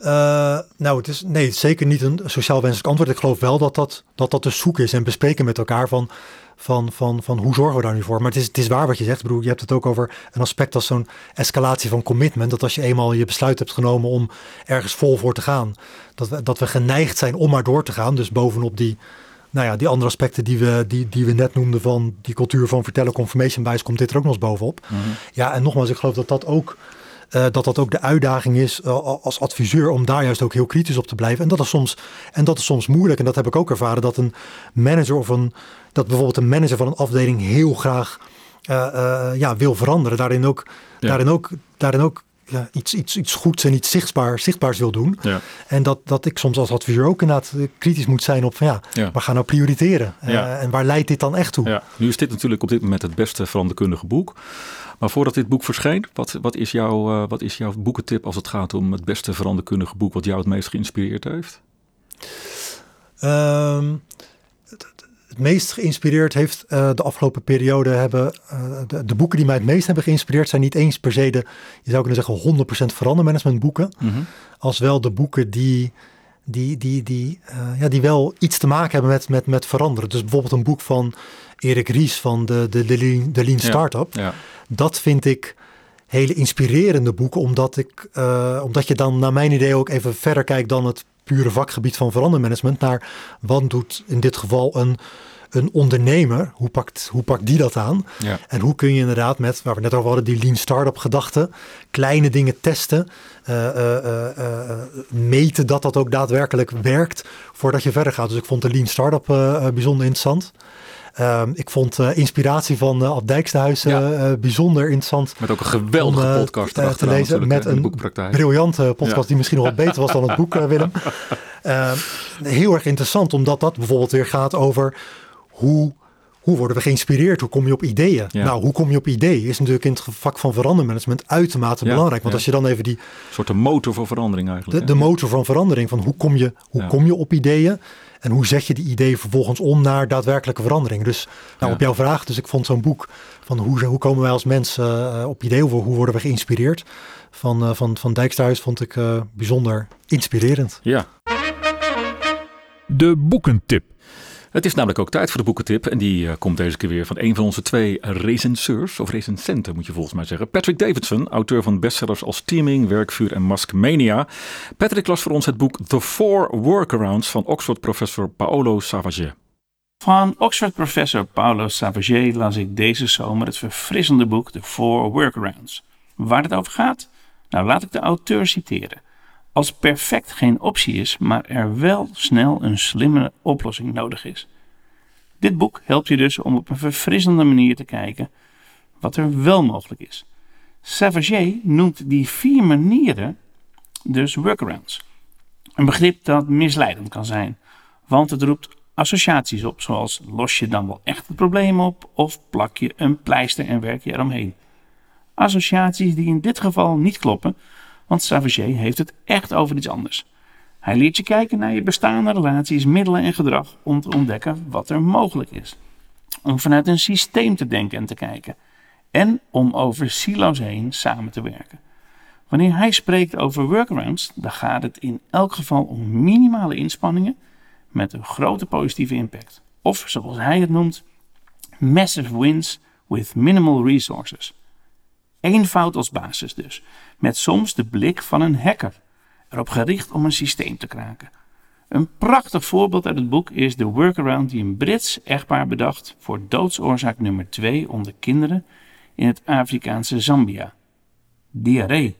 S3: Uh, nou, het is nee, zeker niet een sociaal wenselijk antwoord. Ik geloof wel dat dat, dat, dat de zoek is en bespreken met elkaar van van, van, van hoe zorgen we daar nu voor. Maar het is, het is waar wat je zegt, broer. Je hebt het ook over een aspect als zo'n escalatie van commitment. Dat als je eenmaal je besluit hebt genomen om ergens vol voor te gaan, dat we, dat we geneigd zijn om maar door te gaan. Dus bovenop die, nou ja, die andere aspecten die we, die, die we net noemden van die cultuur van vertellen, confirmation bias, komt dit er ook nog eens bovenop. Mhm. Ja, en nogmaals, ik geloof dat dat ook uh, dat dat ook de uitdaging is uh, als adviseur om daar juist ook heel kritisch op te blijven. En dat, is soms, en dat is soms moeilijk. En dat heb ik ook ervaren dat een manager of een, dat bijvoorbeeld een manager van een afdeling heel graag uh, ja, wil veranderen. Daarin ook, daarin ook, daarin ook ja, iets, iets, iets goeds en iets zichtbaar, zichtbaars wil doen.
S2: Ja.
S3: En dat, dat ik soms als adviseur ook inderdaad kritisch moet zijn op van ja, ja. we gaan nou prioriteren. en waar leidt dit dan echt toe?
S2: Ja. Nu is dit natuurlijk op dit moment het beste veranderkundige boek. Maar voordat dit boek verscheen, wat, wat, is jouw, uh, wat is jouw boekentip als het gaat om het beste veranderkundige boek wat jou het meest geïnspireerd heeft?
S3: Um, het, het, meest geïnspireerd heeft uh, de afgelopen periode hebben. Uh, de, de, boeken die mij het meest hebben geïnspireerd zijn niet eens per se de, je zou kunnen zeggen, 100% verandermanagement boeken. Mm -hmm. Als wel de boeken die die, die, die, uh, ja, die wel iets te maken hebben met, met, met veranderen. Dus bijvoorbeeld een boek van Erik Ries van de, de, de, Lean, de Lean Startup.
S2: Ja, ja.
S3: Dat vind ik hele inspirerende boeken, omdat, ik, uh, omdat je dan naar mijn idee ook even verder kijkt dan het pure vakgebied van verandermanagement. Naar wat doet in dit geval een, een ondernemer, hoe pakt, hoe pakt die dat aan?
S2: Ja.
S3: En hoe kun je inderdaad met, waar we net over hadden, die lean startup gedachte, kleine dingen testen, uh, uh, uh, meten dat dat ook daadwerkelijk werkt voordat je verder gaat. Dus ik vond de lean startup bijzonder interessant. Um, ik vond uh, inspiratie van uh, Ab Dijksterhuis ja. uh, bijzonder interessant.
S2: Met ook een geweldige om, podcast
S3: te lezen. Met een briljante podcast die misschien nog wat beter was dan het boek, Willem. Ehm, heel erg interessant, omdat dat bijvoorbeeld weer gaat over hoe hoe worden we geïnspireerd? Hoe kom je op ideeën? Ja. Nou, hoe kom je op ideeën? Is natuurlijk in het vak van verandermanagement uitermate ja, belangrijk. Want ja. als je dan even die...
S2: Een soort de motor voor verandering eigenlijk.
S3: De, de motor van verandering. Van hoe kom je, hoe kom je op ideeën? En hoe zet je die ideeën vervolgens om naar daadwerkelijke verandering? Dus nou, op jouw vraag, dus ik vond zo'n boek van hoe, hoe komen wij als mensen uh, op ideeën? Hoe, hoe worden we geïnspireerd? Van, uh, van, van Dijksterhuis vond ik uh, bijzonder inspirerend.
S2: Ja.
S1: De boekentip.
S2: Het is namelijk ook tijd voor de boekentip. En die uh, komt deze keer weer van een van onze twee recenseurs, of recensenten moet je volgens mij zeggen. Patrick Davidson, auteur van bestsellers als Teaming, Werkvuur en Maskmania. Patrick las voor ons het boek The Four Workarounds van Oxford-professor Paolo Savage.
S4: Van Oxford-professor Paolo Savage las ik deze zomer het verfrissende boek The Four Workarounds. Waar het over gaat? Nou, laat ik de auteur citeren. Als perfect geen optie is, maar er wel snel een slimme oplossing nodig is. Dit boek helpt je dus om op een verfrissende manier te kijken wat er wel mogelijk is. Savage noemt die vier manieren dus workarounds. Een begrip dat misleidend kan zijn, want het roept associaties op, zoals los je dan wel echt het probleem op of plak je een pleister en werk je eromheen. Associaties die in dit geval niet kloppen, want Savage heeft het echt over iets anders. Hij leert je kijken naar je bestaande relaties, middelen en gedrag om te ontdekken wat er mogelijk is. Om vanuit een systeem te denken en te kijken. En om over silo's heen samen te werken. Wanneer hij spreekt over workarounds, dan gaat het in elk geval om minimale inspanningen met een grote positieve impact. Of zoals hij het noemt, massive wins with minimal resources. Eenvoud als basis dus, met soms de blik van een hacker, erop gericht om een systeem te kraken. Een prachtig voorbeeld uit het boek is de workaround die een Brits echtpaar bedacht voor doodsoorzaak nummer 2 onder kinderen in het Afrikaanse Zambia: diarree.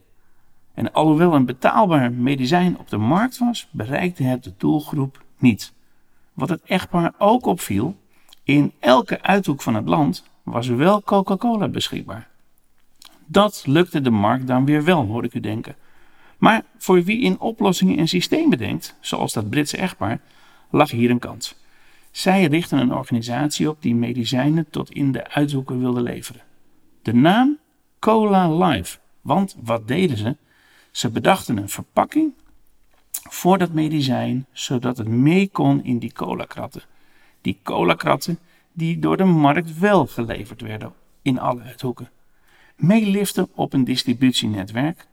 S4: En alhoewel een betaalbaar medicijn op de markt was, bereikte het de doelgroep niet. Wat het echtpaar ook opviel, in elke uithoek van het land was wel Coca-Cola beschikbaar. Dat lukte de markt dan weer wel, hoor ik u denken. Maar voor wie in oplossingen en systemen denkt, zoals dat Britse echtpaar, lag hier een kans. Zij richtten een organisatie op die medicijnen tot in de uithoeken wilde leveren. De naam Cola Life. Want wat deden ze? Ze bedachten een verpakking voor dat medicijn, zodat het mee kon in die cola-kratten. Die cola-kratten die door de markt wel geleverd werden in alle uithoeken. Meeliften op een distributienetwerk.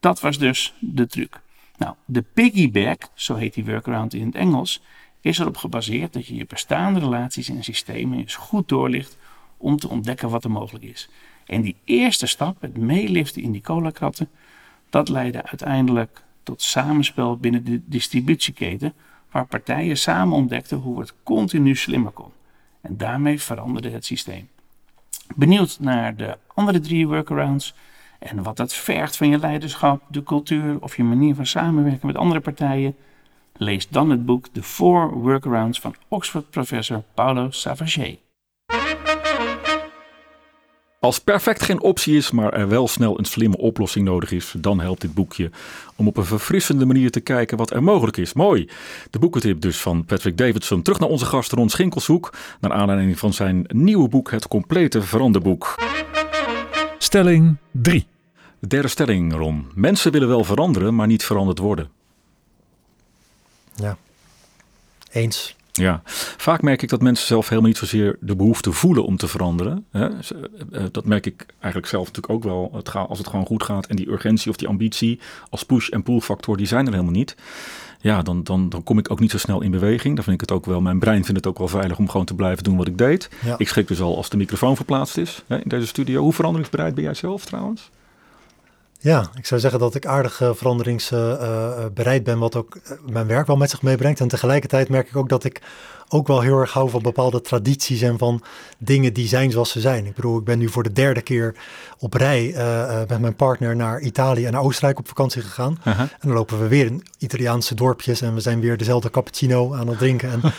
S4: Dat was dus de truc. Nou, de piggyback, zo heet die workaround in het Engels, is erop gebaseerd dat je je bestaande relaties en systemen eens goed doorlicht om te ontdekken wat er mogelijk is. En die eerste stap, het meeliften in die cola-kratten, dat leidde uiteindelijk tot samenspel binnen de distributieketen, waar partijen samen ontdekten hoe het continu slimmer kon. En daarmee veranderde het systeem. Benieuwd naar de andere drie workarounds en wat dat vergt van je leiderschap, de cultuur of je manier van samenwerken met andere partijen? Lees dan het boek The Four Workarounds van Oxford-professor Paulo Savage.
S2: Als perfect geen optie is, maar er wel snel een slimme oplossing nodig is, dan helpt dit boekje om op een verfrissende manier te kijken wat er mogelijk is. Mooi. De boekentip dus van Patrick Davidson. Terug naar onze gast Ron Schinkelshoek, naar aanleiding van zijn nieuwe boek Het Complete Veranderboek.
S1: Stelling 3.
S2: De derde stelling, Ron. Mensen willen wel veranderen, maar niet veranderd worden.
S3: Ja, eens.
S2: Ja, vaak merk ik dat mensen zelf helemaal niet zozeer de behoefte voelen om te veranderen. Eh, eh, dat merk ik eigenlijk zelf natuurlijk ook wel. Het gaat, als het gewoon goed gaat en die urgentie of die ambitie als push- en pull factor, die zijn er helemaal niet. Ja, dan, dan, dan kom ik ook niet zo snel in beweging. Dan vind ik het ook wel, mijn brein vindt het ook wel veilig om gewoon te blijven doen wat ik deed. Ik schrik dus al als de microfoon verplaatst is hè, in deze studio. Hoe veranderingsbereid ben jij zelf trouwens?
S3: Ja, ik zou zeggen dat ik aardig uh, veranderingsbereid ben, wat ook mijn werk wel met zich meebrengt. En tegelijkertijd merk ik ook dat ik ook wel heel erg hou van bepaalde tradities en van dingen die zijn zoals ze zijn. Ik bedoel, ik ben nu voor de derde keer op rij uh, met mijn partner naar Italië en naar Oostenrijk op vakantie gegaan. En dan lopen we weer in Italiaanse dorpjes en we zijn weer dezelfde cappuccino aan het drinken. En,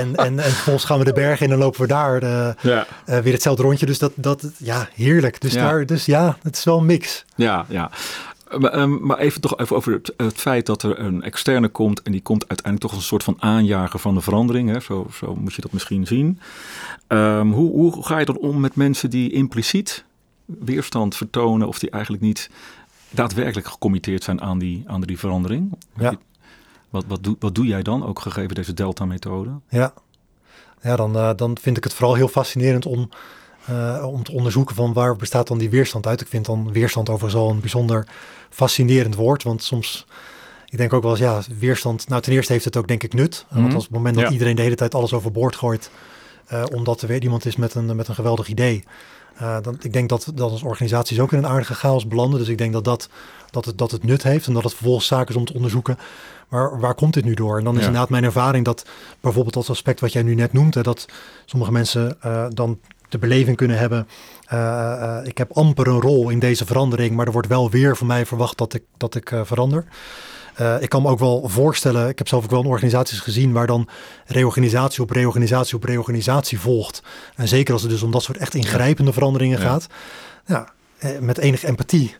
S3: en, en, en, vervolgens gaan we de bergen in en lopen we daar ja. weer hetzelfde rondje. Dus dat, dat ja, heerlijk. Dus, Daar, dus ja, het is wel een mix.
S2: Ja, ja. Ehm, maar even toch even over het, het, feit dat er een externe komt en die komt uiteindelijk toch als een soort van aanjager van de verandering. Hè? Zo, zo moet je dat misschien zien. Ehm, hoe, hoe ga je dan om met mensen die impliciet weerstand vertonen of die eigenlijk niet daadwerkelijk gecommitteerd zijn aan die, aan die verandering?
S3: Ja.
S2: Wat, wat, doe, wat doe jij dan, ook gegeven deze Delta-methode?
S3: Ja, ja dan, uh, dan vind ik het vooral heel fascinerend om uh, om te onderzoeken van waar bestaat dan die weerstand uit. Ik vind dan weerstand overigens al een bijzonder fascinerend woord, want soms, ik denk ook wel eens, ja, weerstand, nou ten eerste heeft het ook denk ik nut. Mm Want als het moment dat iedereen de hele tijd alles overboord gooit, uh, omdat er weer iemand is met een, met een geweldig idee. Uh, dan, ik denk dat, dat als organisaties ook in een aardige chaos belanden. Dus ik denk dat, dat, dat, het, dat het nut heeft en dat het vervolgens zaken is om te onderzoeken. Maar waar komt dit nu door? En dan is inderdaad mijn ervaring dat bijvoorbeeld dat aspect wat jij nu net noemt, hè, dat sommige mensen uh, dan de beleving kunnen hebben. Uh, ik heb amper een rol in deze verandering, maar er wordt wel weer van mij verwacht dat ik, dat ik uh, verander. ik kan me ook wel voorstellen, ik heb zelf ook wel organisaties gezien waar dan reorganisatie op reorganisatie op reorganisatie volgt. En zeker als het dus om dat soort echt ingrijpende veranderingen gaat. Ja, met enige empathie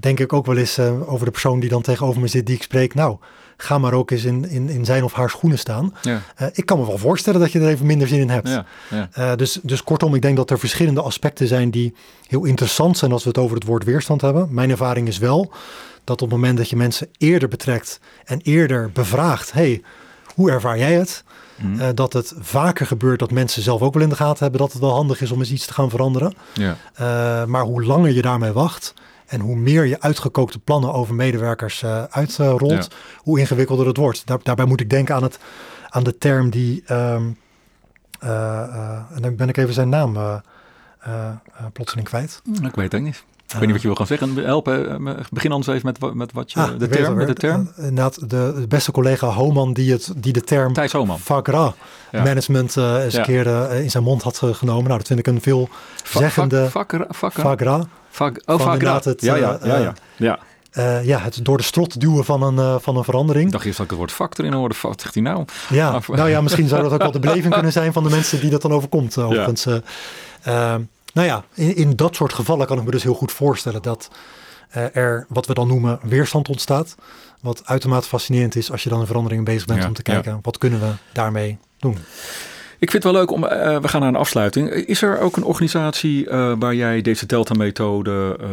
S3: denk ik ook wel eens over de persoon die dan tegenover me zit, die ik spreek. Nou, ga maar ook eens in, in, in zijn of haar schoenen staan. Ja. Uh, ik kan me wel voorstellen dat je er even minder zin in hebt. Ja, ja. Uh, dus, dus kortom, ik denk dat er verschillende aspecten zijn die heel interessant zijn als we het over het woord weerstand hebben. Mijn ervaring is wel dat op het moment dat je mensen eerder betrekt en eerder bevraagt, hey, hoe ervaar jij het? Mm. Uh, dat het vaker gebeurt dat mensen zelf ook wel in de gaten hebben dat het wel handig is om eens iets te gaan veranderen. Ja. maar hoe langer je daarmee wacht, en hoe meer je uitgekookte plannen over medewerkers uh, uitrolt, hoe ingewikkelder het wordt. Daar, daarbij moet ik denken aan, het, aan de term die. Um, en dan ben ik even zijn naam plotseling kwijt.
S2: Ik weet het niet. Ik weet niet wat je wil gaan zeggen. Helpen, begin anders even met, met wat je, ah, de, term, met de term.
S3: Inderdaad, de, beste collega Homan die, het, die de term
S2: Thijs Homan.
S3: Management uh, eens een keer in zijn mond had genomen. Nou, dat vind ik een?
S2: Fagra. Vaak, oh,
S3: Het,
S2: ja, ja, ja, ja. ja.
S3: Uh, ja, het door de strot duwen van een, uh, van een verandering. Ik
S2: dacht eerst dat ik het woord factor in hoorde. Wat zegt hij nou?
S3: Ja, nou ja, misschien zou dat ook wel de beleving kunnen zijn van de mensen die dat dan overkomt. Uh. Ja. Nou ja, in, in, dat soort gevallen kan ik me dus heel goed voorstellen dat er wat we dan noemen weerstand ontstaat. Wat uitermate fascinerend is als je dan een verandering bezig bent om te kijken wat kunnen we daarmee doen.
S2: Ik vind het wel leuk om, uh, we gaan naar een afsluiting. Is er ook een organisatie uh, waar jij deze Delta-methode uh,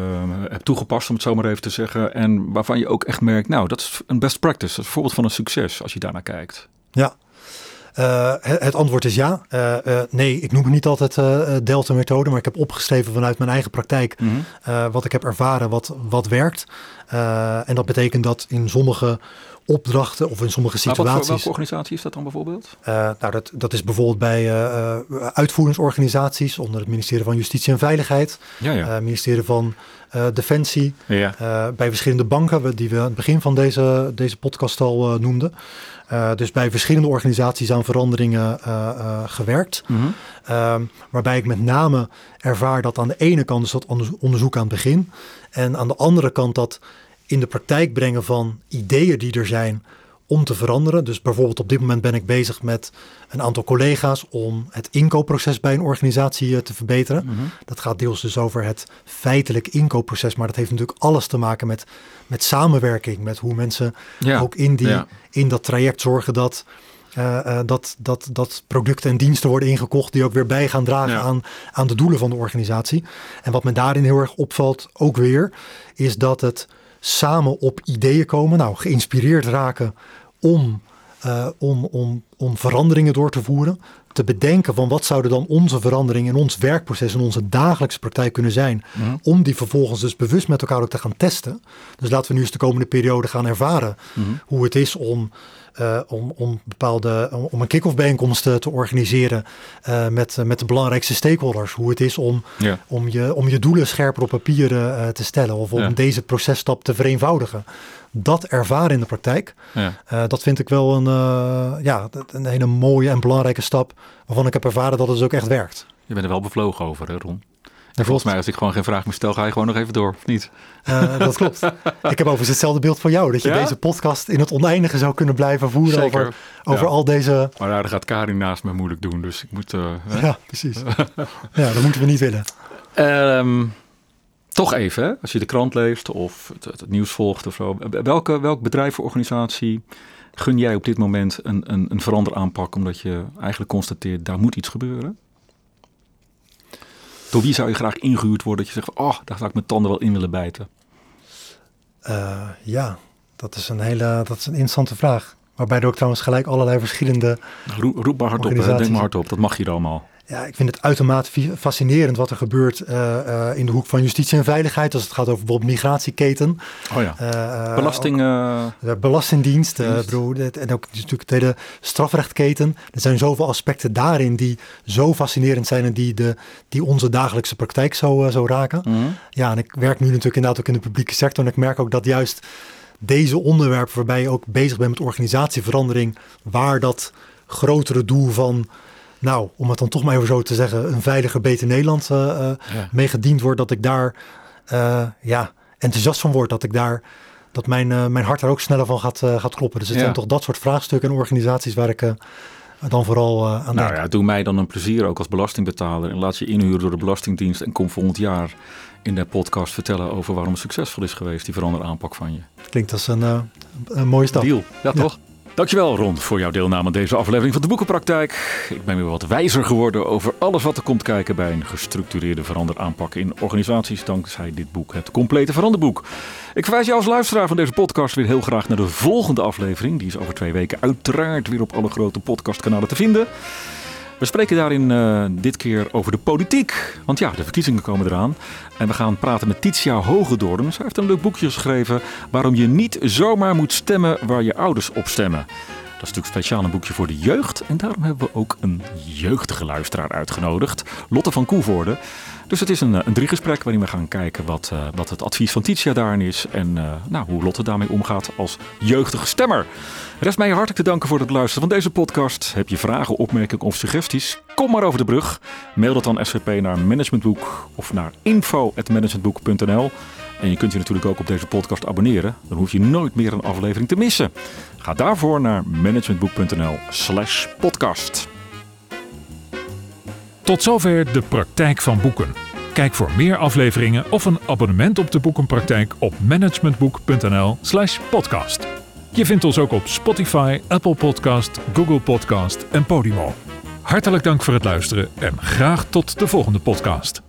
S2: hebt toegepast, om het zo maar even te zeggen, en waarvan je ook echt merkt, nou, dat is een best practice, dat is een voorbeeld van een succes als je daarnaar kijkt?
S3: Ja, uh, het, antwoord is ja. Uh, uh, nee, ik noem het niet altijd Delta-methode, maar ik heb opgeschreven vanuit mijn eigen praktijk mm -hmm. wat ik heb ervaren, wat, wat werkt. en dat betekent dat in sommige opdrachten of in sommige situaties.
S2: Wat voor, welke organisatie is dat dan bijvoorbeeld?
S3: Uh, nou, dat, dat is bijvoorbeeld bij uh, uitvoeringsorganisaties onder het ministerie van Justitie en Veiligheid, ja, ja. ministerie van Defensie, ja. bij verschillende banken die we aan het begin van deze, deze podcast al noemden. dus bij verschillende organisaties aan veranderingen gewerkt. Mm waarbij ik met name ervaar dat aan de ene kant is dat onderzoek aan het begin. En aan de andere kant dat in de praktijk brengen van ideeën die er zijn om te veranderen. Dus bijvoorbeeld op dit moment ben ik bezig met een aantal collega's om het inkoopproces bij een organisatie eh, te verbeteren. Mhm. Dat gaat deels dus over het feitelijk inkoopproces, maar dat heeft natuurlijk alles te maken met, met samenwerking, met hoe mensen ook in, die, in dat traject zorgen dat, uh, dat, dat, dat producten en diensten worden ingekocht die ook weer bij gaan dragen aan, aan de doelen van de organisatie. En wat me daarin heel erg opvalt, ook weer, is dat het samen op ideeën komen, nou, geïnspireerd raken om, uh, om, om, om veranderingen door te voeren. Te bedenken van wat zouden dan onze veranderingen in ons werkproces en onze dagelijkse praktijk kunnen zijn. Mhm. Om die vervolgens dus bewust met elkaar ook te gaan testen. Dus laten we nu eens de komende periode gaan ervaren mhm. hoe het is om uh, om, om bepaalde om een kick-off bijeenkomst te organiseren uh, met, met de belangrijkste stakeholders. Hoe het is om, ja. om, je, om je doelen scherper op papier uh, te stellen of om ja. deze processtap te vereenvoudigen. Dat ervaren in de praktijk, ja. dat vind ik wel een, ja, een hele mooie en belangrijke stap waarvan ik heb ervaren dat het dus ook echt werkt.
S2: Je bent er wel bevlogen over, hè, Ron? En volgens mij, als ik gewoon geen vraag meer stel, ga je gewoon nog even door, of niet?
S3: Uh, dat klopt. ik heb overigens hetzelfde beeld van jou. Dat je deze podcast in het oneindige zou kunnen blijven voeren over, over al deze...
S2: Maar daar gaat Karin naast me moeilijk doen, dus ik moet... Uh,
S3: ja, precies. ja, dat moeten we niet willen.
S2: Um, toch even, hè? als je de krant leest of het, het, nieuws volgt of zo. Welke, welk bedrijf of organisatie gun jij op dit moment een, een, een veranderaanpak... omdat je eigenlijk constateert, daar moet iets gebeuren? Door wie zou je graag ingehuurd worden dat je zegt, oh, daar zou ik mijn tanden wel in willen bijten?
S3: Uh, ja, dat is een hele, dat is een interessante vraag. Waarbij er ook trouwens gelijk allerlei verschillende.
S2: Roep, roep maar hardop, denk maar hardop, dat mag hier allemaal.
S3: Ja, ik vind het uitermate fascinerend wat er gebeurt uh, uh, in de hoek van justitie en veiligheid. Als het gaat over bijvoorbeeld migratieketen.
S2: Oh ja. Uh, Belasting.
S3: Belastingdienst. Bedoel, en ook natuurlijk de hele strafrechtketen. Er zijn zoveel aspecten daarin die zo fascinerend zijn en die, de, die onze dagelijkse praktijk zo, zo raken. Mhm. Ja, en ik werk nu natuurlijk inderdaad ook in de publieke sector. En ik merk ook dat juist deze onderwerpen waarbij je ook bezig bent met organisatieverandering, waar dat grotere doel van nou, om het dan toch maar even zo te zeggen, een veiliger, beter Nederland uh, ja. mee gediend wordt, dat ik daar uh, ja, enthousiast van word. Dat ik daar dat mijn, mijn hart er ook sneller van gaat, gaat kloppen. Dus het zijn toch dat soort vraagstukken en organisaties waar ik dan vooral aan
S2: nou ja, doe mij dan een plezier ook als belastingbetaler. En laat je inhuren door de Belastingdienst. En kom volgend jaar in de podcast vertellen over waarom het succesvol is geweest, die veranderde aanpak van je.
S3: Klinkt als een, een mooie stap.
S2: Deal, ja, toch? Dankjewel Ron voor jouw deelname aan deze aflevering van de Boekenpraktijk. Ik ben weer wat wijzer geworden over alles wat er komt kijken bij een gestructureerde veranderaanpak in organisaties dankzij dit boek, het complete veranderboek. Ik verwijs jou als luisteraar van deze podcast weer heel graag naar de volgende aflevering. Die is over twee weken uiteraard weer op alle grote podcastkanalen te vinden. We spreken daarin uh, dit keer over de politiek. Want ja, de verkiezingen komen eraan. En we gaan praten met Titia Hogedoorn. Zij heeft een leuk boekje geschreven waarom je niet zomaar moet stemmen waar je ouders op stemmen. Dat is natuurlijk speciaal een boekje voor de jeugd. En daarom hebben we ook een jeugdige luisteraar uitgenodigd. Lotte van Koevoorde. Dus het is een, een driegesprek waarin we gaan kijken wat, uh, wat het advies van Titia daarin is. En nou, hoe Lotte daarmee omgaat als jeugdige stemmer. Rest mij hartelijk te danken voor het luisteren van deze podcast. Heb je vragen, opmerkingen of suggesties? Kom maar over de brug. Mail dat dan SVP naar Managementboek of naar info.managementboek.nl. En je kunt je natuurlijk ook op deze podcast abonneren. Dan hoef je nooit meer een aflevering te missen. Ga daarvoor naar managementboek.nl slash podcast.
S1: Tot zover de praktijk van boeken. Kijk voor meer afleveringen of een abonnement op de boekenpraktijk op managementboek.nl/slash podcast. Je vindt ons ook op Spotify, Apple Podcast, Google Podcast en Podimo. Hartelijk dank voor het luisteren en graag tot de volgende podcast.